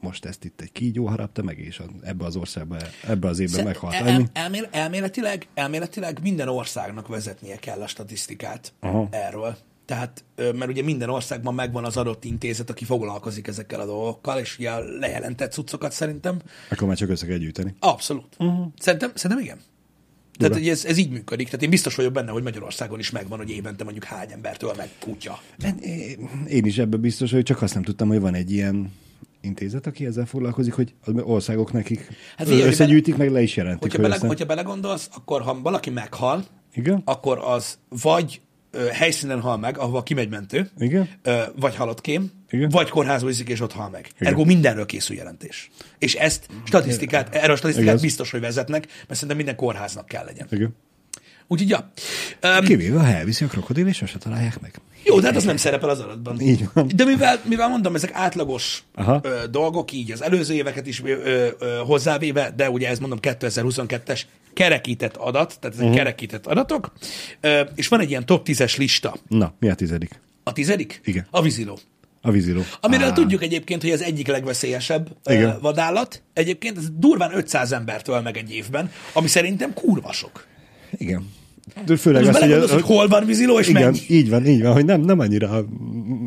B: most ezt itt egy kígyó harapta meg, és ebbe az országba, ebbe az évben meghalt.
A: El, el, elmél, elméletileg, elméletileg minden országnak vezetnie kell a statisztikát
B: Aha.
A: erről. Tehát, mert ugye minden országban megvan az adott intézet, aki foglalkozik ezekkel a dolgokkal, és ugye lejelentett cuccokat szerintem
B: Akkor már csak össze kell gyűjteni.
A: abszolút. Uh-huh. Szerintem, szerintem igen. Tehát hogy ez, ez így működik. Tehát én biztos vagyok benne, hogy Magyarországon is megvan, hogy évente mondjuk hány embertől meg kutya.
B: Én is ebben biztos, hogy csak azt nem tudtam, hogy van egy ilyen intézet, aki ezzel foglalkozik, hogy az országok nekik
A: Hát
B: hát
A: figyelj,
B: összegyűjtik, meg le is jelentik.
A: Hogyha,
B: hogy
A: bele,
B: aztán-
A: hogyha belegondolsz, akkor ha valaki meghal,
B: Igen?
A: akkor az vagy ö, helyszínen hal meg, ahova kimegy mentő,
B: Igen?
A: ö, vagy halott kém,
B: Igen.
A: vagy kórházba viszik, és ott hal meg.
B: Igen.
A: Ergo mindenről készül jelentés. És ezt statisztikát, erről a statisztikát
B: Igaz.
A: biztos, hogy vezetnek, mert szerintem minden kórháznak kell legyen.
B: Igen.
A: Úgyhogy, ja. Um,
B: Kivéve, ha elviszi a krokodil, és sose találják meg.
A: jó, de hát az nem szerepel az adatban.
B: Így van.
A: De mivel, mivel mondom, ezek átlagos
B: Aha.
A: ö, dolgok, így az előző éveket is ö, ö, hozzávéve, de ugye ez mondom 2022-es kerekített adat, tehát ezek uh-huh. kerekített adatok, és van egy ilyen top 10-es lista.
B: Na, mi a tizedik?
A: A tizedik?
B: Igen.
A: A víziló.
B: A víziló.
A: Amiről
B: Á,
A: tudjuk egyébként, hogy az egyik legveszélyesebb
B: Igen.
A: vadállat. Egyébként ez durván 500 embertől meg egy évben, ami szerintem kurva sok.
B: Igen. De főleg
A: Most
B: az, hogy,
A: hogy hol van víziló, és
B: igen,
A: mennyi.
B: így van, így van, hogy nem, nem annyira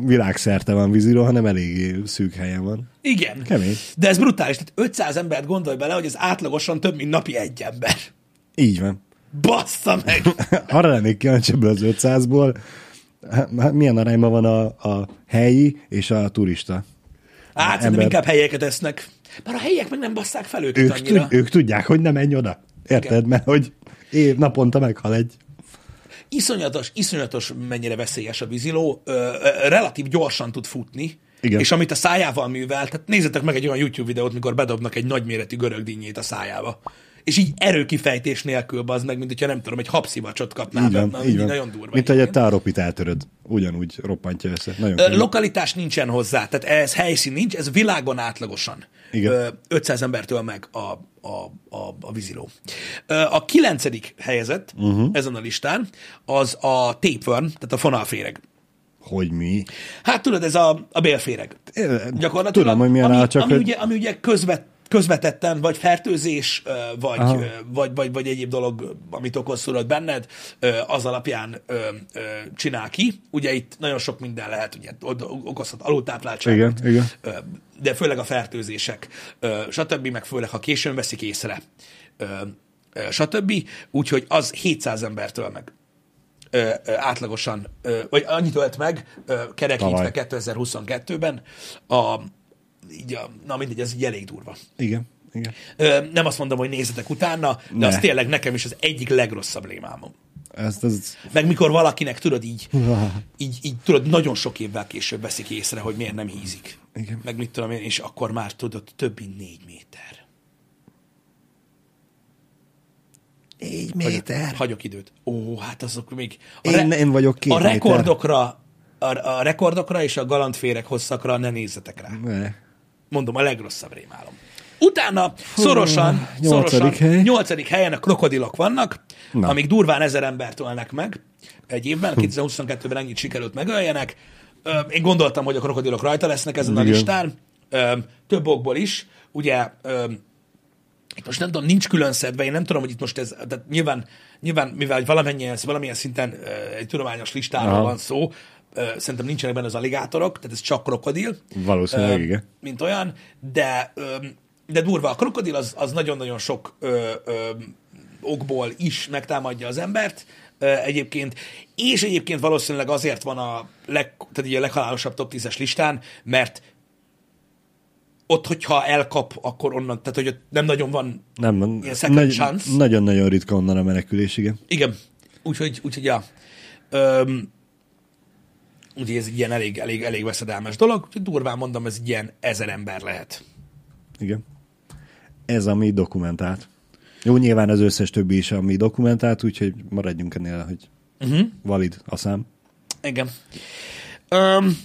B: világszerte van víziló, hanem eléggé szűk helyen van.
A: Igen.
B: Kemény.
A: De ez brutális. Tehát 500 embert gondolj bele, hogy ez átlagosan több, mint napi egy ember.
B: Így van.
A: Bassza meg!
B: Arra lennék kíváncsi ebből az 500-ból, hát milyen arányban van a, a helyi és a turista.
A: Hát szerintem
B: Ember.
A: inkább helyeket esznek. Mert a helyiek meg nem basszák fel őket
B: Ők,
A: annyira.
B: tud, ők tudják, hogy nem menj oda. Érted?
A: Igen.
B: Mert hogy év naponta meghal egy.
A: Iszonyatos, iszonyatos mennyire veszélyes a víziló, ö, ö, relatív gyorsan tud futni,
B: Igen.
A: és amit a szájával művel, tehát nézzetek meg egy olyan YouTube videót, mikor bedobnak egy nagyméretű görögdinnyét a szájába. És így erőkifejtés nélkül az meg, mint hogyha nem tudom, egy habszivacsot kapnál
B: Így van,
A: na,
B: így van.
A: nagyon durva.
B: Mint hogy egy táropit eltöröd. Ugyanúgy roppantja össze. Nagyon
A: Ö. Lokalitás nincsen hozzá, tehát ez helyszín nincs, ez világon átlagosan.
B: Igen.
A: Ö, 500 embertől meg a, a, a, a víziló. A kilencedik helyezett uh-huh. ezen a listán az a tapeworm, tehát a fonalféreg.
B: Hogy mi?
A: Hát tudod, ez a, a bélféreg.
B: É,
A: Gyakorlatilag,
B: Tudom, hogy milyen
A: ami,
B: áll, csak
A: ami,
B: hogy...
A: ugye, ami ugye közvet, közvetetten, vagy fertőzés, vagy,
B: Aha.
A: vagy, vagy, vagy egyéb dolog, amit okoz tudod benned, az alapján csinál ki. Ugye itt nagyon sok minden lehet, ugye okozhat alultápláltságot,
B: Igen, igen.
A: de főleg a fertőzések, stb., meg főleg, ha későn veszik észre, stb. Úgyhogy az 700 embertől meg átlagosan, vagy annyit ölt meg, kerekítve
B: Tavaly.
A: 2022-ben, a, így a, na mindegy, ez így elég durva.
B: Igen, igen.
A: Ö, nem azt mondom, hogy nézzetek utána, de
B: Ne.
A: az tényleg nekem is az egyik legrosszabb rémálmom.
B: Ezt az...
A: Meg mikor valakinek, tudod, így, így, így tudod, nagyon sok évvel később veszik észre, hogy miért nem hízik.
B: Igen.
A: Meg mit tudom én, és akkor már tudod, több mint négy méter.
B: Négy
A: Hagyok, hagyok időt. Ó, hát azok még... A
B: Én- én vagyok két
A: A
B: méter.
A: rekordokra, a, a rekordokra és a galantféreg hosszakra ne nézzetek rá.
B: Ne.
A: Mondom, a legrosszabb rémálom. Utána szorosan,
B: nyolcadik
A: szorosan
B: hely.
A: nyolcadik helyen a krokodilok vannak,
B: Na.
A: Amik durván ezer embert ölnek meg egy évben, 2022-ben ennyit sikerült megöljenek. Én gondoltam, hogy a krokodilok rajta lesznek ezen a
B: Igen.
A: listán, Ö, több okból is. Ugye itt most nem tudom, nincs külön szedve, én nem tudom, hogy itt most ez, tehát nyilván, nyilván mivel valamilyen, valamilyen szinten egy tudományos listáról
B: Aha.
A: van szó, szerintem nincsenek benne az aligátorok, tehát ez csak krokodil.
B: Valószínűleg igen.
A: mint olyan, de, de durva. A krokodil az, az nagyon-nagyon sok ö, ö, okból is megtámadja az embert ö, egyébként, és egyébként valószínűleg azért van a, leg, tehát így a leghalálosabb top 10-es listán, mert ott, hogyha elkap, akkor onnan, tehát hogy ott nem nagyon van,
B: Nem.
A: Ilyen second chance.
B: Nagyon-nagyon ritka onnan a menekülés, igen.
A: igen, úgyhogy, úgyhogy ja. Öm, úgyhogy ez ilyen elég, elég, elég veszedelmes dolog, durván mondom, ez ilyen ezer ember lehet.
B: Igen. Ez a mi dokumentált. Jó, nyilván az összes többi is a mi dokumentált, úgyhogy maradjunk ennél, hogy uh-huh. valid a szám.
A: Igen. Öm,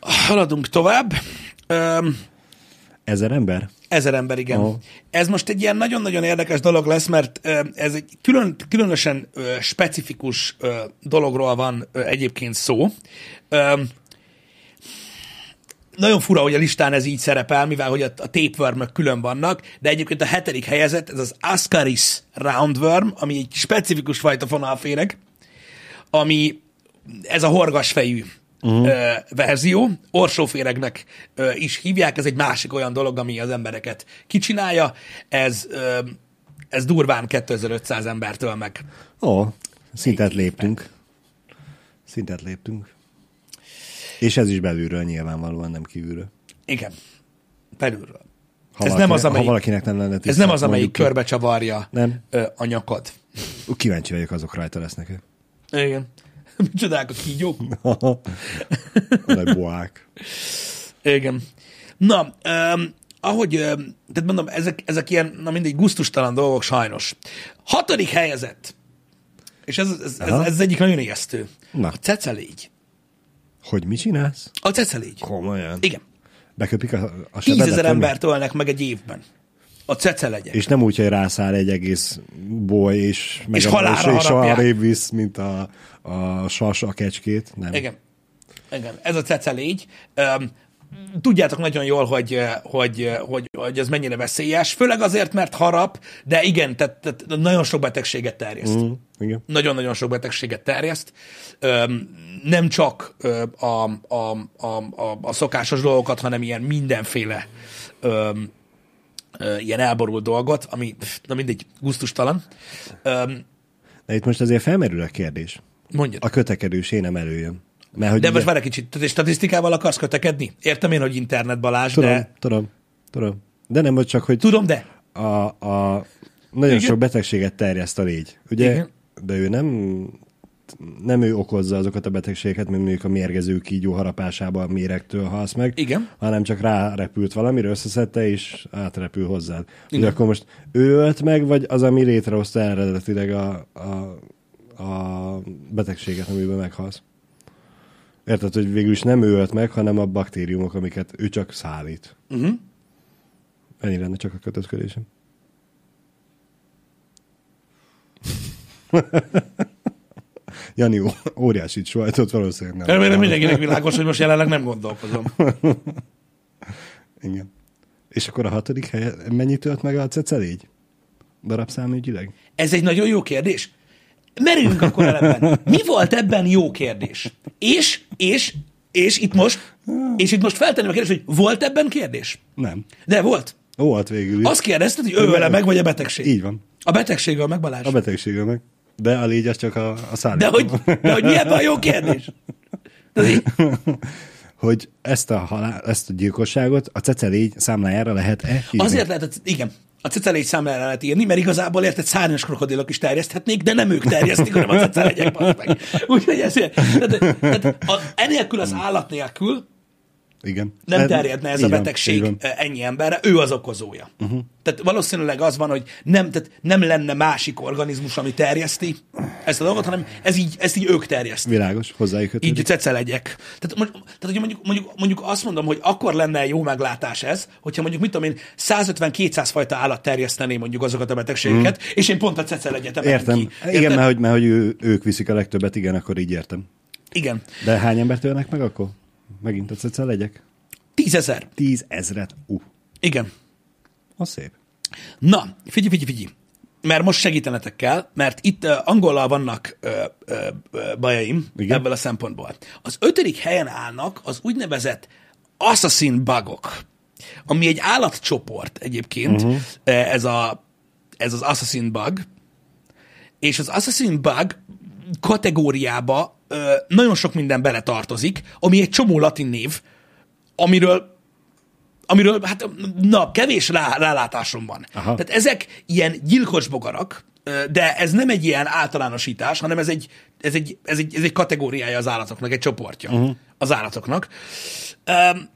A: haladunk tovább. Öm,
B: Ezer ember?
A: Ezer ember, igen. Oh. Ez most egy ilyen nagyon-nagyon érdekes dolog lesz, mert ez egy külön, különösen specifikus dologról van egyébként szó. Nagyon fura, hogy a listán ez így szerepel, mivel hogy a, a tapeworm külön vannak, de egyébként a hetedik helyezett, ez az Ascaris roundworm, ami egy specifikus fajta fonalféreg, ami ez a horgasfejű uh-huh. ö, verzió, orsóféregnek ö, is hívják, ez egy másik olyan dolog, ami az embereket kicsinálja, ez, ö, ez durván 2500 embertől meg.
B: Ó, szintet léptünk. Szintet léptünk. És ez is belülről nyilvánvalóan, nem kívülről.
A: Igen, belülről.
B: Ha
A: Ez nem az, amelyik-
B: ha valakinek nem lenne
A: Ez
B: tiszta,
A: nem az, amelyik körbe csavarja
B: Nem.
A: a nyakad.
B: Kíváncsi vagyok, azok rajta lesznek.
A: Igen. Micsodák a kígyók.
B: a boák.
A: Igen. Na, um, ahogy, um, tehát mondom, ezek, ezek ilyen, na mindegy, guztustalan dolgok sajnos. Hatodik helyezett. És ez, ez, ez, ez egyik nagyon ijesztő.
B: Na.
A: A cecelégy.
B: Hogy mit csinálsz?
A: A cecelégy.
B: Komolyan.
A: Igen.
B: Beköpik a, a?
A: Tízezer embert ölnek meg egy évben. A cecelegyek.
B: És nem úgy, hogy rászáll egy egész boly, és, meg
A: És halálra
B: és, arrébb visz, mint a, a sas a kecskét. Nem.
A: Igen. Igen. Ez a cecelégy. Um, tudjátok nagyon jól, hogy, hogy, hogy, hogy ez mennyire veszélyes, főleg azért, mert harap, de igen, tehát, tehát nagyon sok betegséget terjeszt.
B: Mm, igen.
A: Nagyon-nagyon sok betegséget terjeszt. Nem csak a, a, a, a, a szokásos dolgokat, hanem ilyen mindenféle ilyen elborult dolgot, ami, na mindegy, gusztustalan.
B: De itt most azért felmerül a kérdés.
A: mondjad.
B: A kötekedős én nem előjön. Mert hogy
A: De
B: ugye-
A: most várj egy kicsit, tehát statisztikával akarsz kötekedni? Értem én, hogy internet Balázs,
B: Tudom,
A: de...
B: tudom, tudom. De nem, hogy csak, hogy
A: Tudom, de...
B: a, a nagyon
A: Igen.
B: sok betegséget terjeszt a légy. Ugye?
A: Igen.
B: De ő nem nem ő okozza azokat a betegségeket, mint mondjuk a mérgező kígyó harapásában a méregtől halsz meg,
A: Igen.
B: hanem csak rárepült valamire, összeszedte, és átrepül hozzád. Ugye
A: Igen.
B: akkor most ő ölt meg, vagy az, ami létrehozta eredetileg a, a, a betegséget, amiben meghalsz? Érted, hogy végül is nem ő ölt meg, hanem a baktériumok, amiket ő csak szállít.
A: Uh-huh.
B: Ennyi lenne csak a kötözködésem. Jani, ó- óriási sajtot valószínűleg nem.
A: Remélem mindenkinek világos, hogy most jelenleg nem gondolkozom.
B: Igen. És akkor a hatodik helye, mennyit tölt meg a cecelégy? Darabszámügyileg?
A: Ez egy nagyon jó kérdés. Merüljünk akkor ebben. Mi volt ebben jó kérdés? És, és, és itt most, és itt most feltenném a kérdést, hogy volt ebben kérdés?
B: Nem.
A: De volt.
B: Volt végül is.
A: Azt kérdezted, hogy ő vele meg, vagy a betegség?
B: Így van.
A: A betegséggel meg Balázs.
B: A betegsége meg. De a légy az csak a, a
A: De
B: szállító.
A: hogy, de hogy mi ebben a jó kérdés? De,
B: hogy ezt a, halál, ezt a gyilkosságot a cecelégy számlájára lehet-e írni?
A: azért lehet, igen, a cecelégy számlára lehet írni, mert igazából érted szárnyas krokodilok is terjeszthetnék, de nem ők terjesztik, hanem a cecelegyek. Úgyhogy ezért, tehát, tehát a, enélkül az állat nélkül
B: Igen.
A: nem terjedne ez
B: így
A: a betegség
B: így van.
A: ennyi emberre, ő az okozója. Uh-huh. Tehát valószínűleg az van, hogy nem, tehát nem lenne másik organizmus, ami terjeszti ezt a dolgot, hanem ez így, ezt így ők terjesztik.
B: Világos, hozzájuk kötődik.
A: Így cecelegyek. Tehát, tehát hogy mondjuk, mondjuk, mondjuk azt mondom, hogy akkor lenne jó meglátás ez, hogyha mondjuk, mit tudom én, 150-200 fajta állat terjesztené mondjuk azokat a betegségeket, mm. és én pont a cecelegyet emelem
B: Értem.
A: ki.
B: Igen, mert hogy, mert hogy ő, ők viszik a legtöbbet, igen, akkor így értem.
A: Igen.
B: De hány embert ölnek meg akkor? Megint a cece legyek?
A: Tízezer.
B: Tízezret. Uh,
A: Igen.
B: az szép.
A: Na, figyelj, figyelj, figyelj. Mert most segítenetek kell, mert itt uh, angollal vannak uh, uh, uh, bajaim. Igen. ebből a szempontból. Az ötödik helyen állnak az úgynevezett assassin bugok, ami egy állatcsoport egyébként, uh-huh. ez, a, ez az assassin bug, és az assassin bug kategóriába ö, nagyon sok minden beletartozik, ami egy csomó latin név, amiről amiről, hát, na, kevés rá, rálátásom van.
B: Aha.
A: Tehát ezek ilyen gyilkos bogarak, de ez nem egy ilyen általánosítás, hanem ez egy, ez egy, ez egy, ez egy kategóriája az állatoknak, egy csoportja uh-huh. az állatoknak. Um,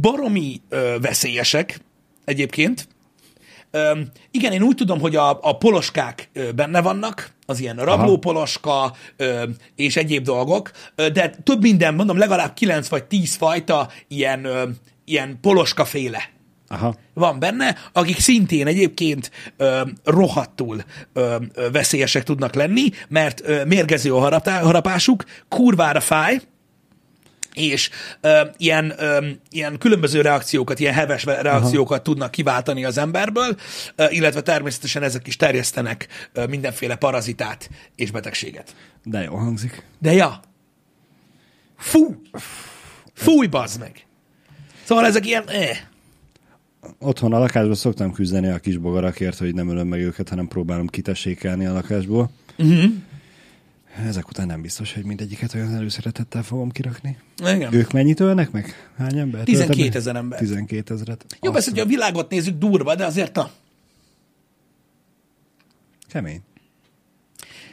A: baromi ö, veszélyesek egyébként. Öm, igen, én úgy tudom, hogy a, a poloskák ö, benne vannak, az ilyen rablópoloska ö, és egyéb dolgok, ö, de több minden, mondom, legalább 9 vagy 10 fajta ilyen, ö, ilyen poloskaféle
B: Aha.
A: van benne, akik szintén egyébként ö, rohadtul ö, ö, veszélyesek tudnak lenni, mert ö, mérgező a harapá, harapásuk, kurvára fáj, és ö, ilyen, ö, ilyen különböző reakciókat, ilyen heves reakciókat Aha. tudnak kiváltani az emberből, ö, illetve természetesen ezek is terjesztenek ö, mindenféle parazitát és betegséget.
B: De jó hangzik.
A: De ja, fú, fúj, bazd meg! Szóval ezek ilyen, eh.
B: Otthon a lakásban szoktam küzdeni a kis bogarakért, hogy nem ölöm meg őket, hanem próbálom kitessékelni a lakásból. Uh-huh. Ezek után nem biztos, hogy mindegyiket olyan előszeretettel fogom kirakni.
A: Igen.
B: Ők mennyit ölnek meg? Hány ember?
A: 12 000 ember.
B: 12 ezeret.
A: Jó, persze, hogy a világot nézzük durva, de azért na.
B: Kemény.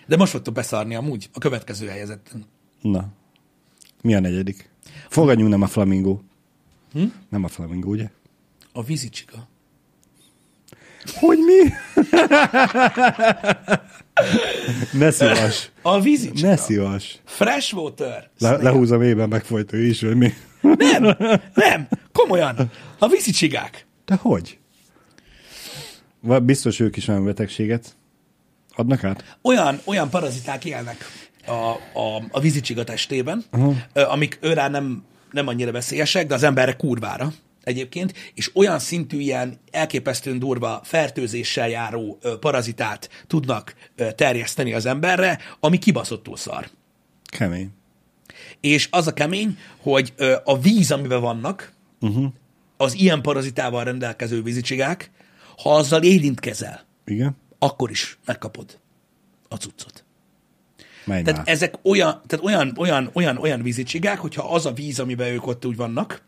A: De most fogtok beszarni amúgy a következő helyezetten.
B: Na. Mi a negyedik? Fogadjunk nem a flamingo. Hm? Nem a flamingo, ugye?
A: A vízicsika.
B: Hogy mi? ne szívas.
A: A vízicsika.
B: Ne szívas.
A: Freshwater.
B: Le, lehúzom éven megfojtó is, vagy mi?
A: Nem, nem, komolyan. A vízicsigák.
B: De hogy? Biztos ők is olyan betegséget adnak át?
A: Olyan, olyan paraziták élnek a, a, a vízicsiga testében, uh-huh. amik őrá nem nem annyira veszélyesek, de az emberre kurvára egyébként, és olyan szintű ilyen elképesztően durva fertőzéssel járó parazitát tudnak terjeszteni az emberre, ami kibaszottul szar.
B: Kemény.
A: És az a kemény, hogy a víz, amiben vannak, uh-huh. az ilyen parazitával rendelkező vízicsigák, ha azzal érintkezel,
B: Igen?
A: akkor is megkapod a cuccot.
B: Menj
A: Tehát
B: már.
A: ezek olyan, tehát olyan, olyan, olyan, olyan vízicsigák, hogyha az a víz, amiben ők ott úgy vannak,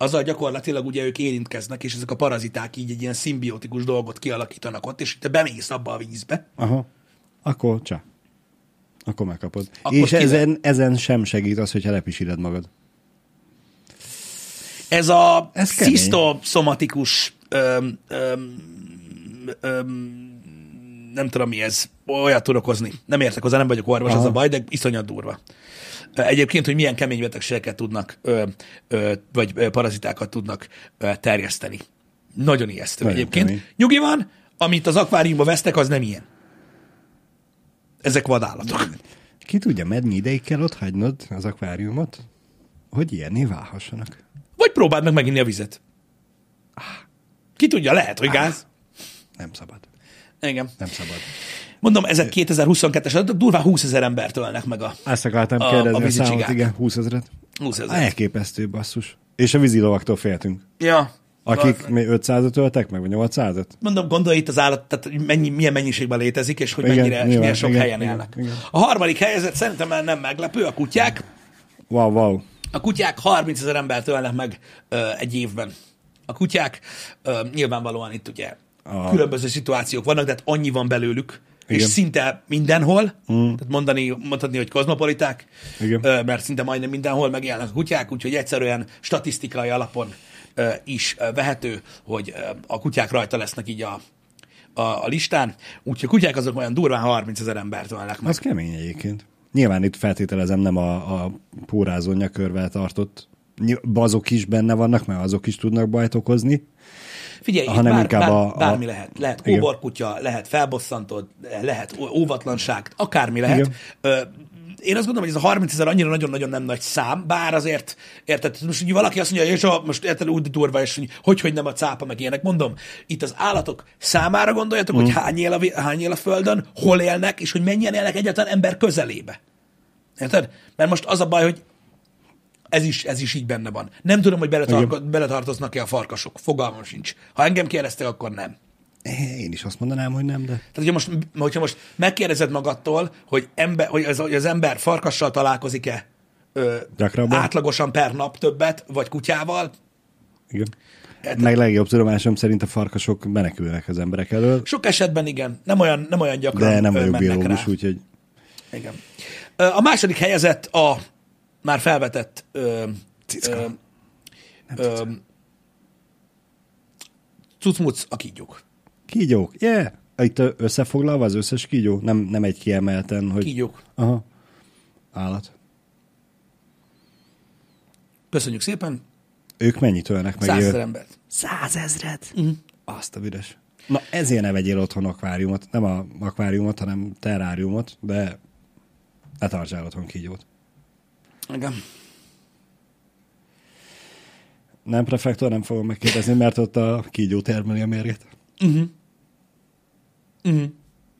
A: azzal gyakorlatilag ugye ők érintkeznek, és ezek a paraziták így egy ilyen szimbiotikus dolgot kialakítanak ott, és te bemész abba a vízbe.
B: Aha. Akkor csá. Akkor megkapod.
A: Akkor
B: és
A: kivel-
B: ezen, ezen sem segít az, hogyha lepisíred magad.
A: Ez a
B: Ez
A: szisztoszomatikus öm, öm, öm, nem tudom mi ez, olyat tudok hozni. Nem értek hozzá, nem vagyok orvos,
B: Aha.
A: az a baj, de iszonyat durva. Egyébként, hogy milyen kemény betegségeket tudnak, ö, ö, vagy parazitákat tudnak ö, terjeszteni. Nagyon ijesztő
B: Nagyon
A: egyébként.
B: kemény.
A: Nyugi van, amit az akváriumba vesztek, az nem ilyen. Ezek vadállatok.
B: Ki tudja, mennyi ideig kell ott hagynod az akváriumot, hogy ilyenné válhassanak.
A: Vagy próbáld meg meginni a vizet. Ki tudja, lehet, hogy gáz.
B: Nem szabad.
A: Igen.
B: Nem szabad.
A: Mondom, ezek 2022-es adatok, durván 20 ezer embert ölnek meg a
B: Ezt akartam
A: A-
B: kérdezni a, a számot, igen, 20 ezeret.
A: 20 ezer.
B: Elképesztő basszus. És a vízilovaktól féltünk.
A: Ja.
B: Akik mi 500-at öltek meg, vagy 800-at?
A: Mondom, gondolj itt az állat, tehát mennyi, milyen mennyiségben létezik, és hogy
B: Igen,
A: mennyire,
B: nyilván,
A: milyen sok
B: igen,
A: helyen
B: igen,
A: élnek.
B: igen.
A: A harmadik helyzet szerintem már nem meglepő, a kutyák.
B: Wow, wow.
A: A kutyák 30 ezer embert ölnek meg ö, egy évben. A kutyák ö, nyilvánvalóan itt ugye
B: A-
A: különböző szituációk vannak, tehát annyi van belőlük, és szinte mindenhol, mm. tehát mondani, mondhatni, hogy kozmopoliták,
B: Igen.
A: mert szinte majdnem mindenhol megjelennek a kutyák, úgyhogy egyszerűen statisztikai alapon is vehető, hogy a kutyák rajta lesznek így a, a, a listán, úgyhogy a kutyák azok olyan durván 30 ezer embert ölnek meg.
B: Az kemény egyébként. Nyilván itt feltételezem nem a, a pórázó nyakörvel tartott. Azok is benne vannak, mert azok is tudnak bajt okozni.
A: Figyelj, itt
B: hanem
A: bár,
B: inkább
A: bár,
B: a- a-
A: bármi lehet. Lehet kóborkutya, lehet felbosszantod, lehet óvatlanság, akármi lehet.
B: Igen.
A: Ö, én azt gondolom, hogy ez a 30 ezer annyira nagyon-nagyon nem nagy szám, bár azért, érted, most ugye valaki azt mondja, és a, most érted, úgy durva, és hogy, hogy, hogy nem a cápa, meg ilyenek. Mondom, itt az állatok számára gondoljatok,
B: Mm.
A: hogy hány él, a, hány él a Földön, hol élnek, és hogy mennyien élnek egyáltalán ember közelébe. Érted? Mert most az a baj, hogy ez is, ez is így benne van. Nem tudom, hogy beletarko- beletartoznak-e a farkasok. Fogalmam sincs. Ha engem kérdeztek, akkor nem.
B: Én is azt mondanám, hogy nem, de...
A: Tehát, hogyha most, hogyha most megkérdezed magadtól, hogy, ember, hogy, az, hogy az ember farkassal találkozik-e ö,
B: Gyakrabban?
A: átlagosan per nap többet, vagy kutyával,
B: Igen.
A: Hát-
B: Meg legjobb tudomásom szerint a farkasok menekülnek az emberek elől,
A: sok esetben igen, nem olyan, nem olyan gyakran
B: de nem vagyok biológus, úgyhogy
A: Igen. A második helyezett a már felvetett ö,
B: Cicka.
A: ö, ö, cucmuc a kígyók.
B: kígyók, yeah! Itt összefoglalva az összes kígyó, nem, nem egy kiemelten, hogy...
A: Kígyók.
B: Aha. Állat.
A: Köszönjük szépen.
B: Ők mennyit ölnek meg?
A: Százezer embert.
B: Százezret? Uh-huh. Azt a büdös. Na, ezért ne vegyél otthon akváriumot. Nem a akváriumot, hanem terráriumot, de ne tartsál otthon kígyót.
A: Igen.
B: Nem prefektor, nem fogom megkérdezni, mert ott a kígyó termeli a mérget.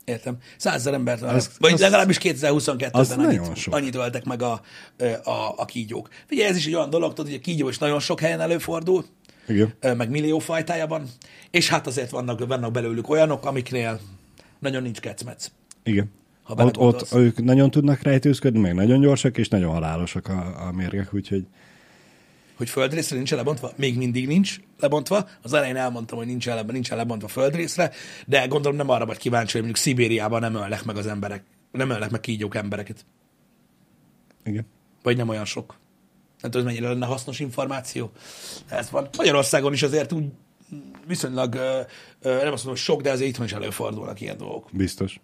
A: Értem. Százezer embert ölnek.
B: Az-
A: Vagy
B: az-
A: legalábbis 2022-ben
B: az
A: annyit, annyit öltek meg a, a, a kígyók. Figyelj, ez is egy olyan dolog, tudod, hogy a kígyó is nagyon sok helyen előfordul,
B: Igen.
A: meg millió fajtájában, és hát azért vannak, vannak belőlük olyanok, amiknél nagyon nincs kecmec.
B: Igen.
A: Ha
B: Ott, ott ők nagyon tudnak rejtőzködni, meg nagyon gyorsak, és nagyon halálosak a, a mérgek, úgyhogy
A: Hogy földrészre nincs lebontva? Még mindig nincs lebontva. Az elején elmondtam, hogy nincs, le, nincs lebontva földrészre, de gondolom nem arra vagy kíváncsi, hogy mondjuk Szibériában nem ölnek meg az emberek, nem ölnek meg kígyók embereket.
B: igen.
A: Vagy nem olyan sok. Nem tudom, mennyire lenne hasznos információ. Ez van. Magyarországon is azért úgy viszonylag, nem azt mondom, hogy sok, de azért itthon is előfordulnak ilyen dolgok.
B: Biztos.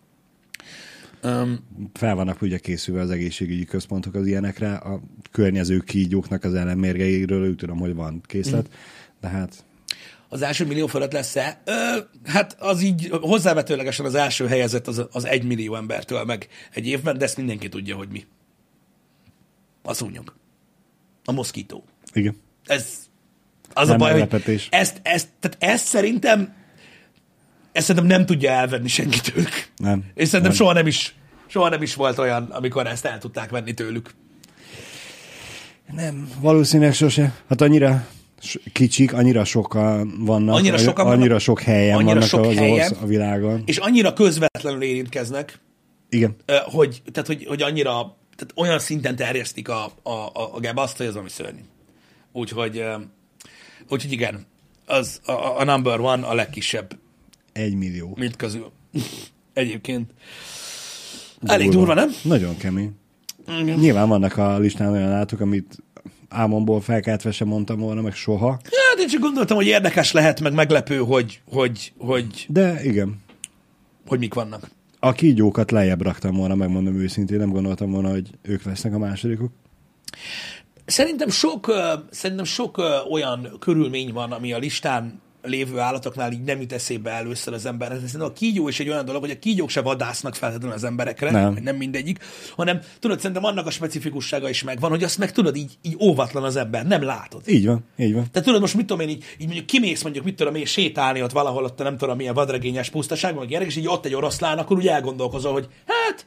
A: Um,
B: Fel vannak ugye készülve az egészségügyi központok az ilyenekre, a környező kígyóknak az ellenmérgeiről, úgy tudom, hogy van készlet, de hát
A: az első millió fölött lesz-e? Ö, hát az így hozzávetőlegesen az első helyezett az, az egy millió embertől meg egy évben, de ezt mindenki tudja, hogy mi. A szúnyog. a moszkító.
B: Igen.
A: Ez az
B: Nem
A: a baj, hogy ezt, ezt, tehát ezt szerintem ezt szerintem nem tudja elvenni senki tőlük.
B: Nem.
A: És szerintem
B: Nem.
A: soha nem is soha nem is volt olyan, amikor ezt el tudták venni tőlük.
B: Nem, valószínűleg sose. Hát annyira kicsik, annyira sokan vannak,
A: Annyira sokan vannak,
B: annyira sok helyen
A: annyira
B: vannak
A: sok
B: az
A: helyen.
B: a világon.
A: És annyira közvetlenül érintkeznek,
B: Igen.
A: hogy, tehát, hogy, hogy annyira, tehát olyan szinten terjesztik a, a, a, a gebaszt, hogy az ami szörnyű. Úgyhogy, úgyhogy igen, az a, a number one a legkisebb,
B: Egy millió.
A: mint közül. Egyébként. Elég durva, nem?
B: Nagyon kemény.
A: Igen.
B: Nyilván vannak a listán olyan állatok, amit álmomból felkeltve sem mondtam volna, meg soha.
A: Hát én csak gondoltam, hogy érdekes lehet, meg meglepő, hogy, hogy, hogy,
B: De igen,
A: hogy mik vannak.
B: a kígyókat lejjebb raktam volna, megmondom őszintén, nem gondoltam volna, hogy ők lesznek a másodikok.
A: Szerintem sok, szerintem sok olyan körülmény van, ami a listán lévő állatoknál így nem jut eszébe először az emberhez. Szerintem a kígyó is egy olyan dolog, hogy a kígyók se vadásznak feltétlenül az emberekre,
B: Nem.
A: nem. mindegyik, hanem tudod, szerintem annak a specifikussága is megvan, hogy azt meg tudod, így, így óvatlan az ember, nem látod.
B: Így van, így van.
A: Tehát tudod, most mit tudom én, így, így mondjuk kimész mondjuk, mit tudom én, sétálni ott valahol ott, nem tudom milyen vadregényes pusztaságban, meg ilyenek, és így ott egy oroszlán, akkor úgy elgondolkozol, hogy hát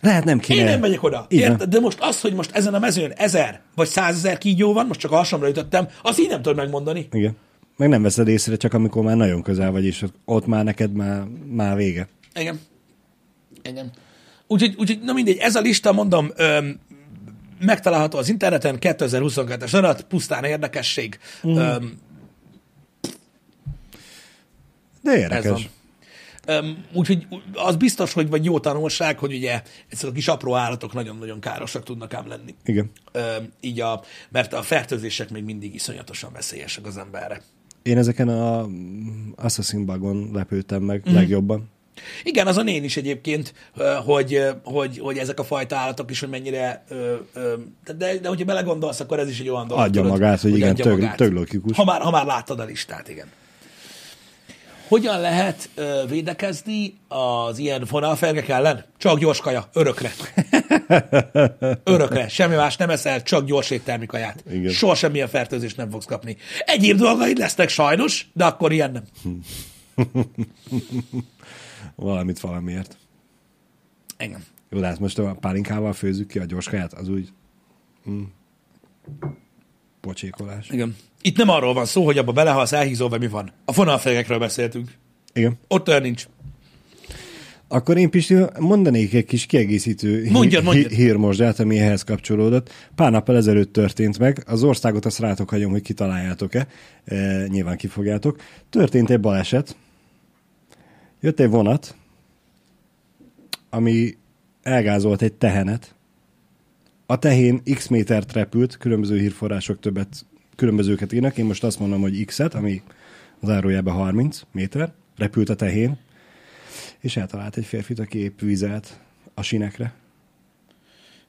B: Lehet nem kéne.
A: én nem megyek oda.
B: Igen.
A: Érted? De most az, hogy most ezen a mezőn ezer vagy százezer kígyó van, most csak a hasamra ütöttem, azt így nem tudod megmondani.
B: Igen. Meg nem veszed észre, csak amikor már nagyon közel vagy, és ott már neked már, már vége.
A: Igen. Igen. Úgyhogy, úgyhogy, na mindegy, ez a lista, mondom, öm, megtalálható az interneten, 2022-es adat, pusztán érdekesség. Mm. Öm,
B: De érdekes.
A: úgyhogy az biztos, hogy vagy jó tanulság, hogy ugye ezek a kis apró állatok nagyon-nagyon károsak tudnak ám lenni.
B: Igen.
A: Öm, így a, mert a fertőzések még mindig iszonyatosan veszélyesek az emberre.
B: Én ezeken a Assassin Bugon lepődtem meg mm. legjobban.
A: Igen, azon én is egyébként, hogy, hogy, hogy ezek a fajta állatok is, hogy mennyire, de, de hogyha belegondolsz, akkor ez is egy olyan dolog.
B: Adja
A: tudod,
B: magát, hogy igen,
A: adja
B: tök-
A: magát.
B: tök logikus.
A: Ha már, ha már láttad a listát, igen. Hogyan lehet védekezni az ilyen fonalfergek ellen? Csak gyors kaja, örökre. Örökre. Semmi más nem eszel, csak gyors éttermi kaját.
B: Igen.
A: Soha semmilyen fertőzést nem fogsz kapni. Egyéb dolgaid lesznek sajnos, de akkor ilyen nem.
B: Valamit valamiért.
A: Engem.
B: Jó, de hát most a pálinkával főzzük ki a gyorskaját, az úgy... Mm, pocsékolás.
A: Igen. Itt nem arról van szó, hogy abba belehalsz, elhízol, vagy mi van. A fonalfegekről beszéltünk.
B: Igen.
A: Ott olyan nincs.
B: Akkor én Pisti mondanék egy kis kiegészítő hí-
A: Mondjad, mondjad.
B: hí- hírmosdát, ami ehhez kapcsolódott. Pár nappal ezelőtt történt meg, az országot azt rátok hagyom, hogy kitaláljátok-e, e, nyilván kifogjátok. Történt egy baleset, jött egy vonat, ami elgázolt egy tehenet, a tehén x métert repült, különböző hírforrások többet, különbözőket írnak, én most azt mondom, hogy x-et, ami az árójában 30 méter, repült a tehén, és eltalált egy férfit, aki épp vizelt a sinekre,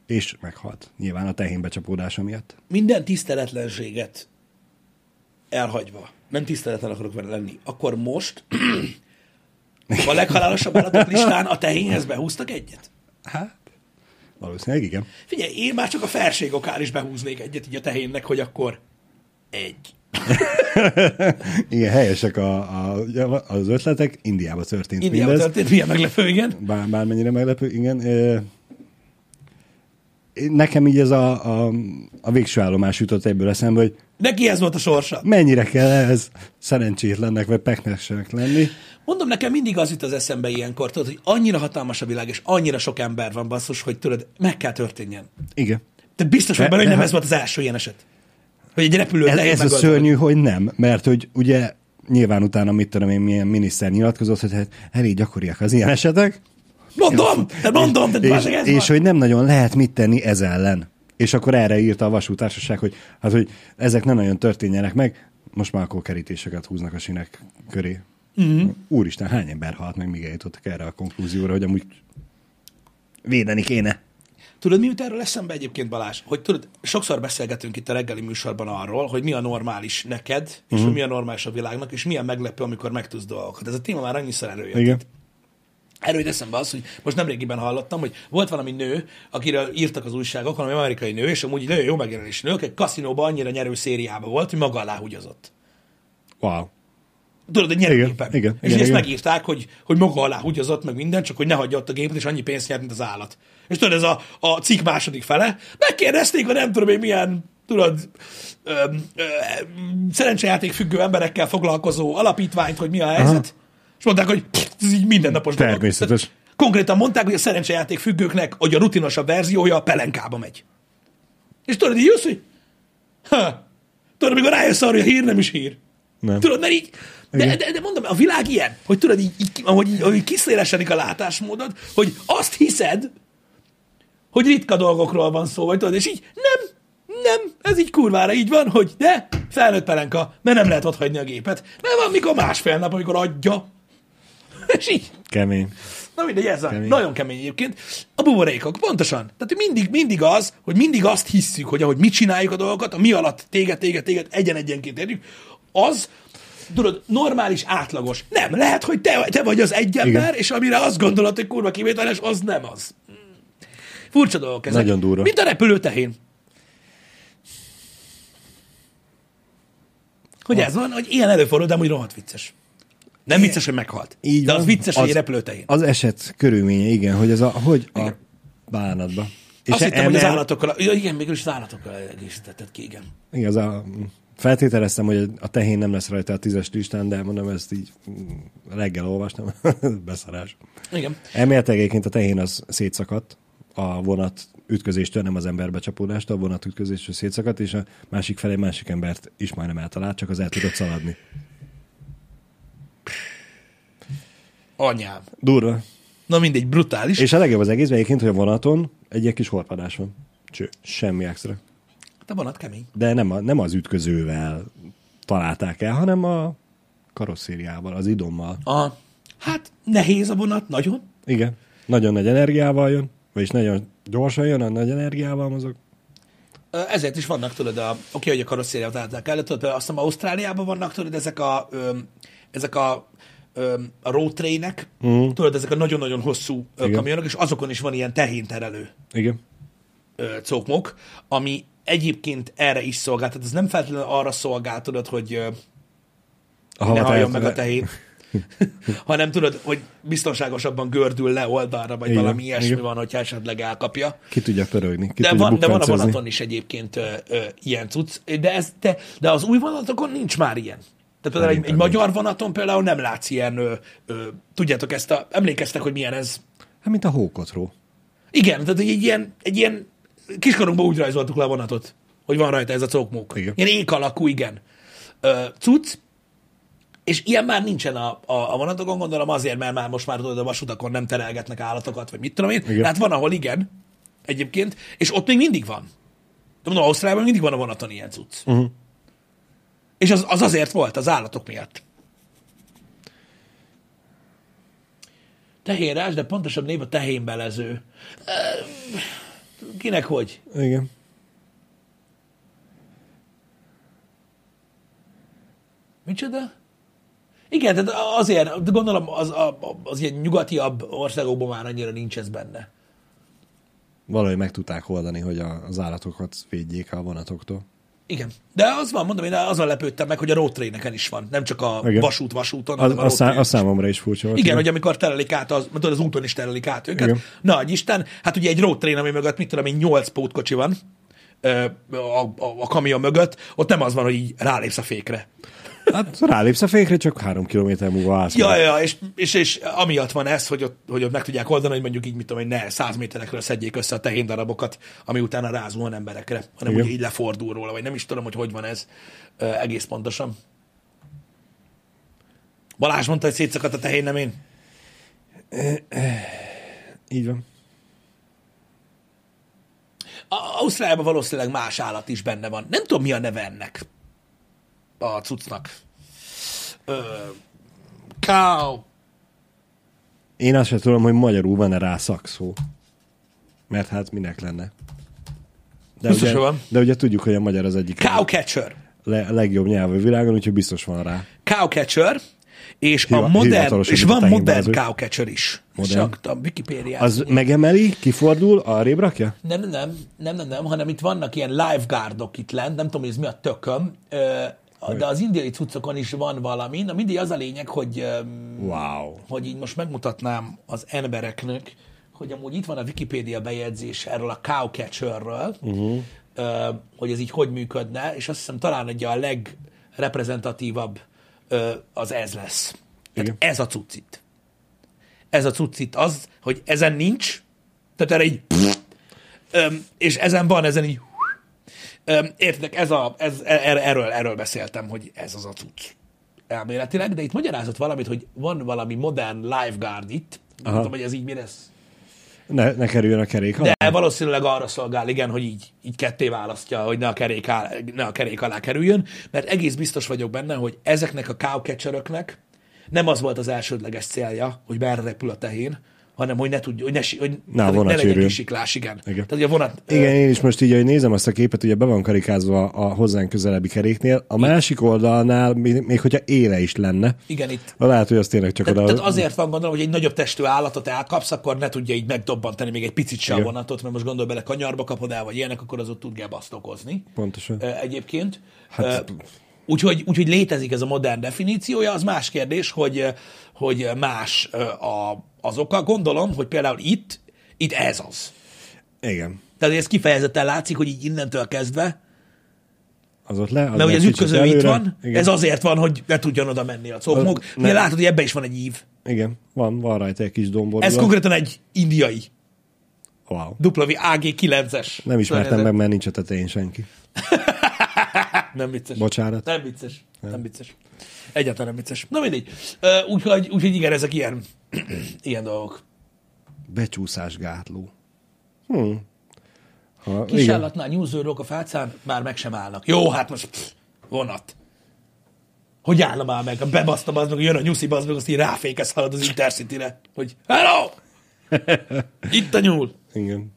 B: és meghalt. Nyilván a tehén becsapódása miatt.
A: Minden tiszteletlenséget elhagyva, nem tiszteletlen akarok vele lenni, akkor most a leghalálosabb állatok listán a tehénhez behúztak egyet?
B: Hát, valószínűleg igen.
A: Figyelj, én már csak a felség okán is behúznék egyet így a tehénnek, hogy akkor egy.
B: Igen, helyesek a, a, az ötletek. Indiában történt
A: Indiában
B: mindez.
A: történt, milyen meglepő, igen.
B: Bár, bármennyire meglepő, igen. Nekem így ez a, a, a végső állomás jutott ebből eszembe, hogy
A: Neki ez volt a sorsa.
B: mennyire kell ez szerencsétlennek vagy peknesnek lenni.
A: Mondom, nekem mindig az jut az eszembe ilyenkor, tudod, hogy annyira hatalmas a világ, és annyira sok ember van basszus, hogy tudod, meg kell történjen.
B: Igen.
A: Te biztos vagy benne, hogy nem ez volt az első ilyen eset. Hogy egy repülő
B: Ez, ez a szörnyű, hogy nem, mert hogy ugye nyilván utána mit tudom én, milyen miniszter nyilatkozott, hogy hát elég gyakoriak az ilyen esetek,
A: Mondom, hát mondom, de
B: és, és
A: van.
B: hogy nem nagyon lehet mit tenni ez ellen. És akkor erre írta a vasútársaság, hogy, hát, hogy ezek nem nagyon történjenek meg, most már akkor kerítéseket húznak a sinek köré.
A: Mhm.
B: Mm-hmm. Úristen, hány ember halt meg, míg eljutottak erre a konklúzióra, hogy amúgy védeni kéne.
A: Tudod, mi jut erről eszembe egyébként, Balázs? Hogy tudod, sokszor beszélgetünk itt a reggeli műsorban arról, hogy mi a normális neked, és
B: Mhm.
A: hogy mi a normális a világnak, és milyen meglepő, amikor megtudsz dolgokat. Ez a téma már annyiszor előjött.
B: Igen.
A: Erről jut eszembe az, hogy most nemrégiben hallottam, hogy volt valami nő, akiről írtak az újságok, valami amerikai nő, és amúgy nagyon jó megjelenés nő, egy kaszinóban annyira nyerő szériában volt, hogy maga alá húgyozott.
B: Wow.
A: Tudod, egy nyerőgépen.
B: Igen, igen,
A: és
B: igen,
A: ezt
B: igen.
A: megírták, hogy, hogy maga alá húgyozott meg minden, csak hogy ne hagyja ott a gépet, és annyi pénzt nyert, mint az állat. És tudod, ez a, a cikk második fele. Megkérdezték, a nem tudom én milyen, tudod, ö, ö, szerencsejáték függő emberekkel foglalkozó alapítványt, hogy mi a helyzet. Aha. És mondták, hogy pff, ez így mindennapos dolog.
B: Természetes.
A: Tehát Konkrétan mondták, hogy a szerencsejáték függőknek, hogy a rutinosabb verziója a pelenkába megy. És tudod, így jössz, hogy ha, tudod, amikor rájössz arra, hogy a hír nem is hír.
B: Nem.
A: Tudod, mert így, de,
B: Igen.
A: de, de mondom, a világ ilyen, hogy tudod, így, így ahogy, így, ahogy kiszélesedik a látásmódod, hogy azt hiszed, hogy ritka dolgokról van szó, vagy tudod, és így nem, nem, ez így kurvára így van, hogy de, felnőtt pelenka, mert nem lehet ott hagyni a gépet. Mert van mikor másfél nap, amikor adja. És így,
B: Kemény.
A: Na mindegy, ez a,
B: Kemény.
A: nagyon kemény egyébként. A buborékok, pontosan. Tehát mindig, mindig az, hogy mindig azt hisszük, hogy ahogy mi csináljuk a dolgokat, a mi alatt téged, téged, téged egyen-egyenként érjük, az, tudod, normális, átlagos. Nem, lehet, hogy te, te vagy az egy ember,
B: Igen.
A: és amire azt gondolod, hogy kurva kivételes, az nem az. Furcsa dolgok ezek.
B: Nagyon durva.
A: Mint a repülő tehén. Hogy ez van, hogy ilyen előfordul, de amúgy rohadt vicces. Nem vicces, hogy meghalt.
B: Így
A: de az
B: van.
A: vicces, hogy
B: Az-
A: egy repülőtehén.
B: Az eset körülménye, igen, hogy ez a, hogy a bánatba.
A: És azt hittem, hogy az állatokkal, ja, igen, mégis az állatokkal egészítetted ki, igen.
B: Igen, az a, feltételeztem, hogy a tehén nem lesz rajta a tízes listán, de mondom, ezt így reggel olvastam, beszarás.
A: Igen.
B: Elméletileg egyébként a tehén az szétszakadt a vonat ütközéstől, nem az ember becsapódástól, a vonat ütközéstől szétszakadt, és a másik felé másik embert is majdnem eltalált, csak az el tudott szaladni.
A: Anyám.
B: Durva.
A: Na mindegy, brutális. És
B: a legjobb az egész, egyébként, hogy a vonaton egy ilyen kis horpadás van. Cső, semmi extra.
A: a vonat kemény.
B: De nem, a, nem az ütközővel találták el, hanem a karosszériával, az idommal.
A: A, hát nehéz a vonat, nagyon.
B: Igen. Nagyon nagy energiával jön, vagyis nagyon gyorsan jön, a nagy energiával mozog.
A: Ezért is vannak, tudod, a, oké, hogy a karosszériát állták el, tudod, azt hiszem Ausztráliában vannak, tudod, ezek a, ö, ezek a, a road trainek, mm. tudod, ezek a nagyon-nagyon hosszú.
B: Igen.
A: kamionok, és azokon is van ilyen tehénterelő
B: Igen.
A: ö, cokmok, ami egyébként erre is szolgál. Tehát ez nem feltétlenül arra szolgál, tudod, hogy ö,
B: A
A: ne halljon meg a tehén, hanem tudod, hogy biztonságosabban gördül le oldalra, vagy
B: Igen,
A: valami ilyesmi
B: igen.
A: van, hogyha esetleg elkapja.
B: Ki tudja pörögni, ki
A: De
B: tudja
A: van, de van a vonaton is egyébként ö, ö, ilyen cucc, de, ez, de, de az új vonatokon nincs már ilyen. Tehát például egy, egy magyar vonaton például nem látsz ilyen, ö, ö, tudjátok ezt a, emlékeztek, hogy milyen ez?
B: Hát, mint a hókotró.
A: Igen, tehát egy ilyen, egy ilyen kiskorunkban úgy rajzoltuk le a vonatot, hogy van rajta ez a cokmók.
B: Igen.
A: Ilyen ék alakú, igen. Ö, cucc, és ilyen már nincsen a, a, a vonatokon, gondolom azért, mert már most már tudod, a vasutakon nem terelgetnek állatokat, vagy mit tudom én.
B: Igen.
A: Tehát van, ahol igen, egyébként, és ott még mindig van. De mondom, Ausztráliában mindig van a vonaton ilyen cucc.
B: Uh-huh.
A: És az, az azért volt, az állatok miatt. Tehénrás, de pontosabb név a tehénbelező. Kinek hogy?
B: Igen.
A: Micsoda? Igen, tehát azért, de gondolom az, a- az ilyen nyugatiabb országokban már annyira nincs ez benne.
B: Valahogy meg tudták oldani, hogy a, az állatokat védjék a vonatoktól.
A: Igen. De az van, mondom, én azon lepődtem meg, hogy a road traineken is van. Nem csak a
B: Igen.
A: vasút vasúton,
B: Az,
A: a
B: szá, az számomra is furcsa volt.
A: Igen, hogy amikor terelik át, az, tudod, az úton is terelik át őket.
B: Igen.
A: Nagy Isten, hát ugye egy road train, ami mögött, mit tudom én, nyolc pótkocsi van a, a, a kamion mögött, ott nem az van, hogy így rálépsz a fékre.
B: Hát rálépsz a fékre, csak három kilométer múlva állsz.
A: Ja, ja, és, és, és amiatt van ez, hogy ott, hogy ott meg tudják oldani, hogy mondjuk így, mit tudom, hogy ne száz méterekről szedjék össze a tehén darabokat, ami utána rázulna emberekre, hanem
B: Igen.
A: ugye így lefordul róla, vagy nem is tudom, hogy hogy van ez egész pontosan. Balázs mondta, hogy szétszakadt a tehén, nem én?
B: Így van.
A: A- Ausztráliában valószínűleg más állat is benne van. Nem tudom, mi a neve ennek a cuccnak. Ö, cow.
B: Én azt sem tudom, hogy magyarul van-e rá szakszó. Mert hát minek lenne. De
A: Biztos,
B: ugye,
A: van.
B: de ugye tudjuk, hogy a magyar az egyik
A: Cowcatcher.
B: le, legjobb nyelv a világon, úgyhogy biztos van rá.
A: Cowcatcher, és, a
B: Hiva-
A: modern,
B: hivatalos,
A: és
B: a
A: van modern cowcatcher is.
B: Modern.
A: Saktam, Wikipédiát.
B: Az megemeli, kifordul, arrébb rakja?
A: Nem, nem, nem, nem, nem, nem, hanem itt vannak ilyen lifeguardok itt lent, nem tudom, hogy ez mi a tököm, ö, de az indiai cuccokon is van valami. Na mindig az a lényeg, hogy,
B: Wow.
A: hogy így most megmutatnám az embereknek, hogy amúgy itt van a Wikipédia bejegyzés erről a cowcatcherről, uh-huh. ö, hogy ez így hogy működne, és azt hiszem talán egy a legreprezentatívabb az ez lesz. Tehát
B: Igen.
A: ez a cuccit. Ez a cuccit az, hogy ezen nincs, tehát erre így és ezen van, ezen így értitek, ez a, ez, er, erről, erről beszéltem, hogy ez az a cucc elméletileg, de itt magyarázott valamit, hogy van valami modern lifeguard itt, nem tudom, hogy ez így mi lesz.
B: Ne, ne kerüljön a kerék alá.
A: De valószínűleg arra szolgál, igen, hogy így, így ketté választja, hogy ne a, kerék alá, ne a kerék alá kerüljön, mert egész biztos vagyok benne, hogy ezeknek a cowcatcheröknek nem az volt az elsődleges célja, hogy merre repül a tehén, hanem hogy ne tudja, hogy ne, hogy,
B: Ne, a
A: hogy ne legyen kisiklás, igen.
B: Igen.
A: Tehát, a vonat,
B: Igen, én is most így, hogy nézem azt a képet, ugye be van karikázva a hozzánk közelebbi keréknél. A másik oldalnál, még, még hogyha éle is lenne,
A: igen, itt.
B: lehet, hogy az tényleg csak
A: Tehát,
B: oda...
A: tehát azért van gondolom, hogy egy nagyobb testű állatot elkapsz, akkor ne tudja így megdobbantani még egy picit se a vonatot, mert most gondolj bele, kanyarba kapod el, vagy ilyenek, akkor az ott tud gebaszt okozni.
B: Pontosan.
A: Egyébként.
B: Hát-
A: Úgyhogy, úgyhogy létezik ez a modern definíciója, az más kérdés, hogy, hogy más a, az oka. Gondolom, hogy például itt, itt ez az.
B: Igen.
A: Tehát ez kifejezetten látszik, hogy így innentől kezdve,
B: Az ott le. Az
A: mert ugye az ütköző itt van,
B: Igen.
A: ez azért van, hogy ne tudjon oda menni a Ugye
B: ne.
A: látod, hogy ebben is van egy ív.
B: Igen, van, van rajta egy kis domborulat.
A: Ez konkrétan egy indiai
B: Wow.
A: WAG9-es.
B: Nem ismertem
A: környezet.
B: meg, mert nincs a tetején senki.
A: Nem vicces.
B: Bocsánat.
A: Nem vicces. Nem vicces. Egyáltalán nem vicces. Na mindegy. Úgyhogy, úgyhogy igen, ezek ilyen, ilyen dolgok.
B: Becsúszásgátló. Hm. Ha,
A: Kis
B: igen.
A: állatnál nyúzőrók a fácán már meg sem állnak. Jó, hát most pff, vonat. Hogy állna már meg? Bebasztam az meg, jön a nyuszi, az meg, azt így ráfékez halad az Intercity-re. Hogy hello! Itt a nyúl.
B: Igen.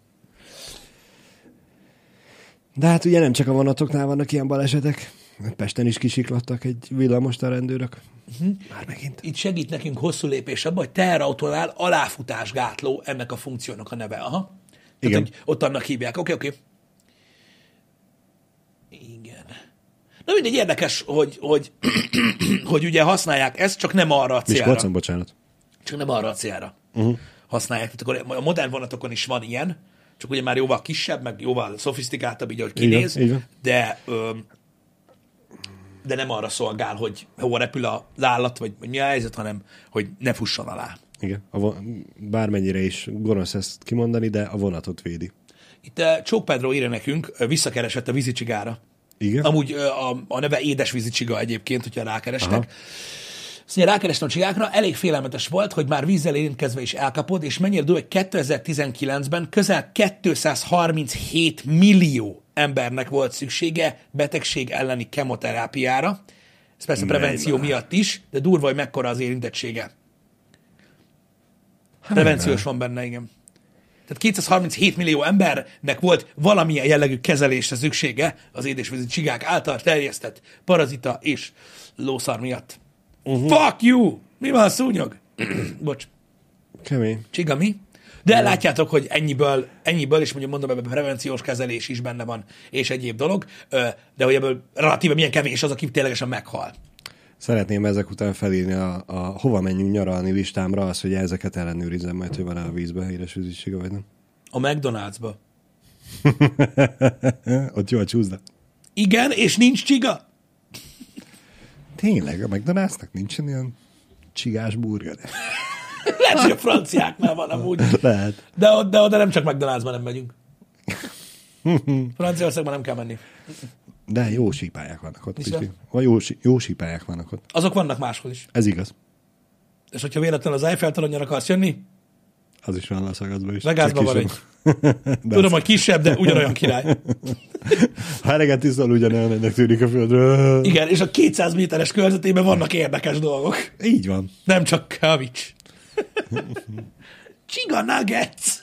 B: De hát ugye nem csak a vonatoknál vannak ilyen balesetek. Pesten is kisiklattak egy villamos a rendőrök. Uh-huh. Már megint.
A: Itt segít nekünk hosszú lépés abban, hogy teherautónál aláfutásgátló ennek a funkciónak a neve. Aha. Tehát,
B: Igen.
A: hogy ott annak hívják. Oké, oké. Igen. Na mindegy, érdekes, hogy, hogy, hogy ugye használják ezt, csak nem arra a célra.
B: Miskolcon, bocsánat.
A: Csak nem arra a célra uh-huh. használják. Tehát akkor a modern vonatokon is van ilyen, csak ugye már jóval kisebb, meg jóval szofisztikáltabb, így ahogy kinéz,
B: van.
A: de ö, de nem arra szolgál, hogy hova repül az állat, vagy, vagy mi a helyzet, hanem hogy ne fusson alá.
B: Igen. A vo- bármennyire is gonosz ezt kimondani, de a vonatot védi.
A: Itt uh, Csók Pedro írja nekünk, ö, visszakeresett a vízicsigára.
B: Igen?
A: Amúgy ö, a, a neve édes vízicsiga egyébként, hogyha rákerestek.
B: Aha.
A: Szóval rákerestem a csigákra, elég félelmetes volt, hogy már vízzel érintkezve is elkapod, és mennyire durva, hogy 2019-ben közel 237 millió embernek volt szüksége betegség elleni kemoterápiára. Ez persze prevenció
B: Menj
A: miatt is, de durva, hogy mekkora az érintettsége. Prevenciós van benne, igen. Tehát 237 millió embernek volt valamilyen jellegű kezelésre szüksége az édesvízi csigák által terjesztett parazita és lószar miatt. Uh-huh. Fuck you! Mi van, szúnyog? Bocs,
B: Kemény.
A: csiga mi? De látjátok, hogy ennyiből, ennyiből, és mondjuk mondom, ebben prevenciós kezelés is benne van, és egyéb dolog, de hogy ebből relatíve milyen kevés az, aki ténylegesen meghal.
B: Szeretném ezek után felírni a, a hova menjünk nyaralni listámra az, hogy ezeket ellenőrizem majd, hogy van-e a vízbe édes vízicsiga, vagy nem.
A: A McDonald'sba.
B: Ott jó a csúszda.
A: Igen, és nincs csiga?
B: Tényleg, a McDonald'snak nincsen ilyen csigás burger.
A: Lehet, hogy a franciáknál van amúgy.
B: Lehet.
A: De, de oda nem csak McDonald'sban nem megyünk. Franciaországban nem kell menni.
B: De jó sípályák vannak ott. Pisti. Vagy jó, jó sípályák vannak ott.
A: Azok vannak máshol is.
B: Ez igaz.
A: És hogyha véletlenül az Eiffel toronyra akarsz jönni,
B: Az is van a szakaszban is. Csak
A: van egy.
B: De
A: Tudom, hogy kisebb, de ugyanolyan király.
B: Ha eleget iszol, ugyanolyan ennek tűnik a földről.
A: Igen, és a 200 méteres körzetében vannak érdekes dolgok.
B: Így van.
A: Nem csak kavics. Csiga nuggets.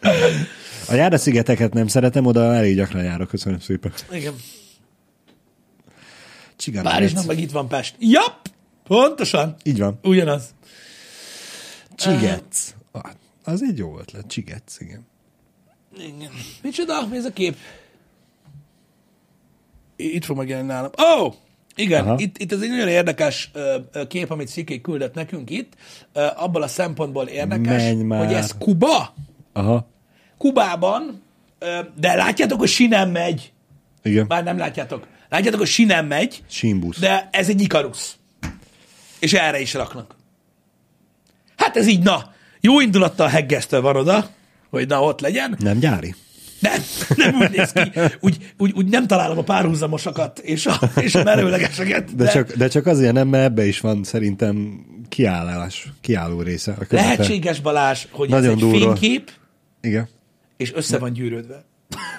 B: A Jára-szigeteket nem szeretem, oda elég gyakran járok, köszönöm szépen.
A: Igen.
B: Csigán
A: Párizsnak meg itt van Pest. Jap! Pontosan.
B: Így van.
A: Ugyanaz.
B: Csigec. Ah, Az egy jó ötlet, csigec, igen.
A: Igen. Micsoda? Mi ez a kép? Itt fog megjelenni nálam. Ó! Oh! Igen,
B: Aha.
A: itt, itt ez egy nagyon érdekes ö, kép, amit Sziké küldött nekünk itt. Ö, abból a szempontból érdekes, hogy ez Kuba.
B: Aha,
A: Kubában, ö, de látjátok, hogy sinem megy.
B: igen.
A: Bár nem látjátok. Látjátok, hogy sinem megy,
B: Sínbusz.
A: de ez egy Ikarusz. És erre is raknak. Hát ez így, na, jó indulattal heggesztve van oda, hogy na ott legyen.
B: Nem gyári?
A: Nem, nem úgy néz ki. Úgy, úgy, úgy nem találom a párhuzamosakat és a, és a merőlegeseket.
B: De, csak, de csak azért nem, mert ebbe is van szerintem kiállás, kiálló része. A közepe.
A: Lehetséges Balázs, hogy
B: Nagyon
A: ez egy
B: durva.
A: fénykép,
B: Igen.
A: és össze van gyűrődve.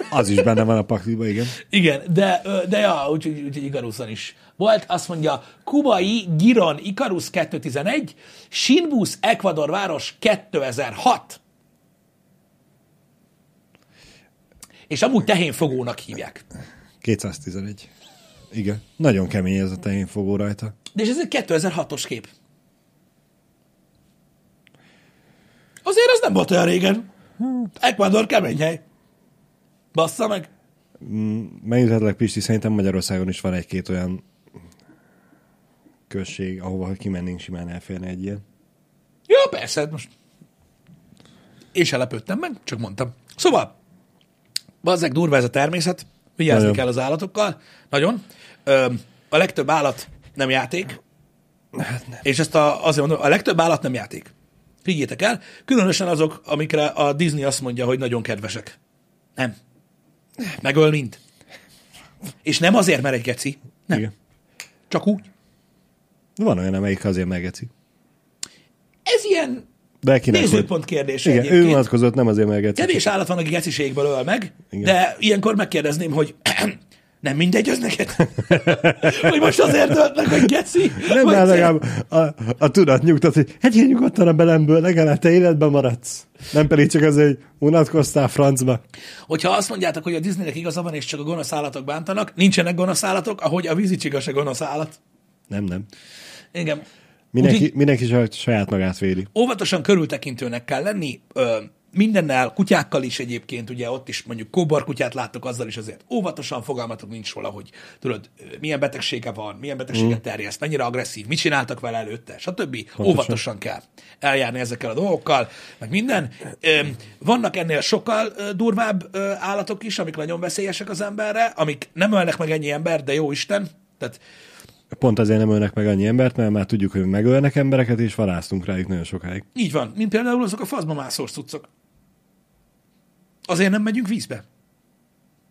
B: Az is benne van a pakliba, igen.
A: Igen, de, de ja, úgyhogy úgy, Ikaruszon is volt. Azt mondja, kubai Giron Ikarus 211, Sinbus Ecuador város 2006. És amúgy tehénfogónak hívják.
B: 211. Igen. Nagyon kemény ez a tehénfogó rajta.
A: De és ez egy 2006-os kép. Azért az nem volt olyan régen. Ecuador kemény hely. Bassza meg.
B: Megnyugtatlak, Pisti, szerintem Magyarországon is van egy-két olyan község, ahova kimennénk, simán elférne egy ilyen.
A: Ja, persze, hát most. Én se lepődtem meg, csak mondtam. Szóval, bazzeg durva ez a természet, vigyázni
B: Nagyon.
A: kell az állatokkal, nagyon. Ö, a legtöbb állat nem játék,
B: Hát nem.
A: és ezt a, azért mondom, a legtöbb állat nem játék. Higgyétek el, különösen azok, amikre a Disney azt mondja, hogy nagyon kedvesek. Nem. Megöl mind. És nem azért, mert egy geci. Nem.
B: Igen.
A: Csak úgy.
B: Van olyan, amelyik azért megeci.
A: Ez ilyen
B: De hogy...
A: nézőpont kérdése
B: Igen, ő
A: egyébként.
B: vonatkozott, nem azért megeci.
A: Kevés állat van, aki geciségből öl meg,
B: Igen.
A: de ilyenkor megkérdezném, hogy nem mindegy az neked? hogy most azért ölt meg, hogy geci?
B: Nem,
A: Vagy cél-
B: legalább a, a tudat nyugtat, hogy hát ilyen nyugodtan a belemből, legalább te életben maradsz. Nem pedig csak azért, hogy unatkoztál francba.
A: Hogyha azt mondjátok, hogy a Disneynek igaza van, és csak a gonosz állatok bántanak, nincsenek gonosz állatok, ahogy a vízicsiga se gonosz állat.
B: Nem, nem.
A: Igen.
B: Mindenki,
A: Úgyhogy
B: mindenki saj- saját magát védi.
A: óvatosan körültekintőnek kell lenni, ö, mindennel, kutyákkal is egyébként, ugye ott is mondjuk kóborkutyát láttok, azzal is azért óvatosan fogalmatok nincs róla, hogy tudod, milyen betegsége van, milyen betegséget terjeszt, mennyire agresszív, mit csináltak vele előtte, stb. Óvatosan kell eljárni ezekkel a dolgokkal, meg minden. Vannak ennél sokkal durvább állatok is, amik nagyon veszélyesek az emberre, amik nem ölnek meg ennyi ember, de jó Isten, tehát
B: Pont azért nem ölnek meg annyi embert, mert már tudjuk, hogy megölnek embereket, és vadásztunk rájuk nagyon sokáig.
A: Így van, mint például azok a faszba mászós cuccok. Azért nem megyünk vízbe.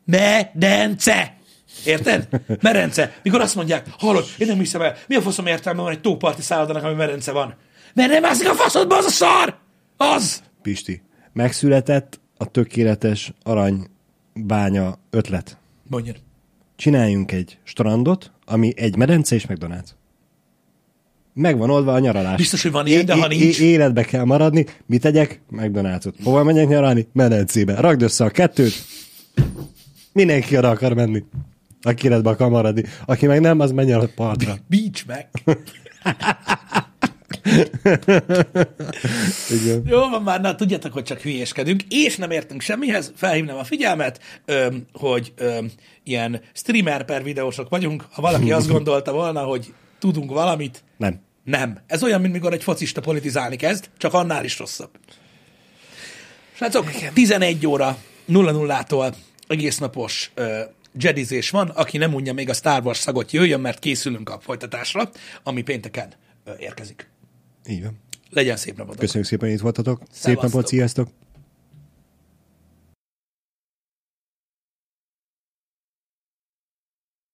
A: Medence! Érted? Merence. Mikor azt mondják, hallod, én nem hiszem el, mi a faszom értelme van egy tóparti szállodának, ami merence van? Mert nem mászik a faszodba, az a szar! Az!
B: Pisti, megszületett a tökéletes aranybánya ötlet.
A: Mondjad.
B: Csináljunk egy strandot, ami egy medence és McDonald's. Megvan oldva a nyaralás.
A: Biztos, hogy van ilyen, de ha nincs-
B: é- életbe kell maradni. Mit tegyek? McDonald's-ot. Hova menjek nyaralni? Medencébe. Ragd össze a kettőt. Mindenki arra akar menni. Aki életbe akar maradni. Aki meg nem, az menjen a partra.
A: Beach meg.
B: Igen.
A: Jó van már, na tudjátok, hogy csak hülyéskedünk, és nem értünk semmihez, felhívnám a figyelmet, öm, hogy öm, ilyen streamer per videósok vagyunk, ha valaki azt gondolta volna, hogy tudunk valamit,
B: Nem.
A: nem. Ez olyan, mint mikor egy focista politizálni kezd, csak annál is rosszabb. Srácok, 11 óra 00-tól egész napos ö, jedizés van, aki nem unja még a Star Wars szagot, jöjjön, mert készülünk a folytatásra, ami pénteken ö, érkezik.
B: Így van.
A: Legyen szép napotok!
B: Köszönjük szépen, hogy itt voltatok. Szép napot, sziasztok!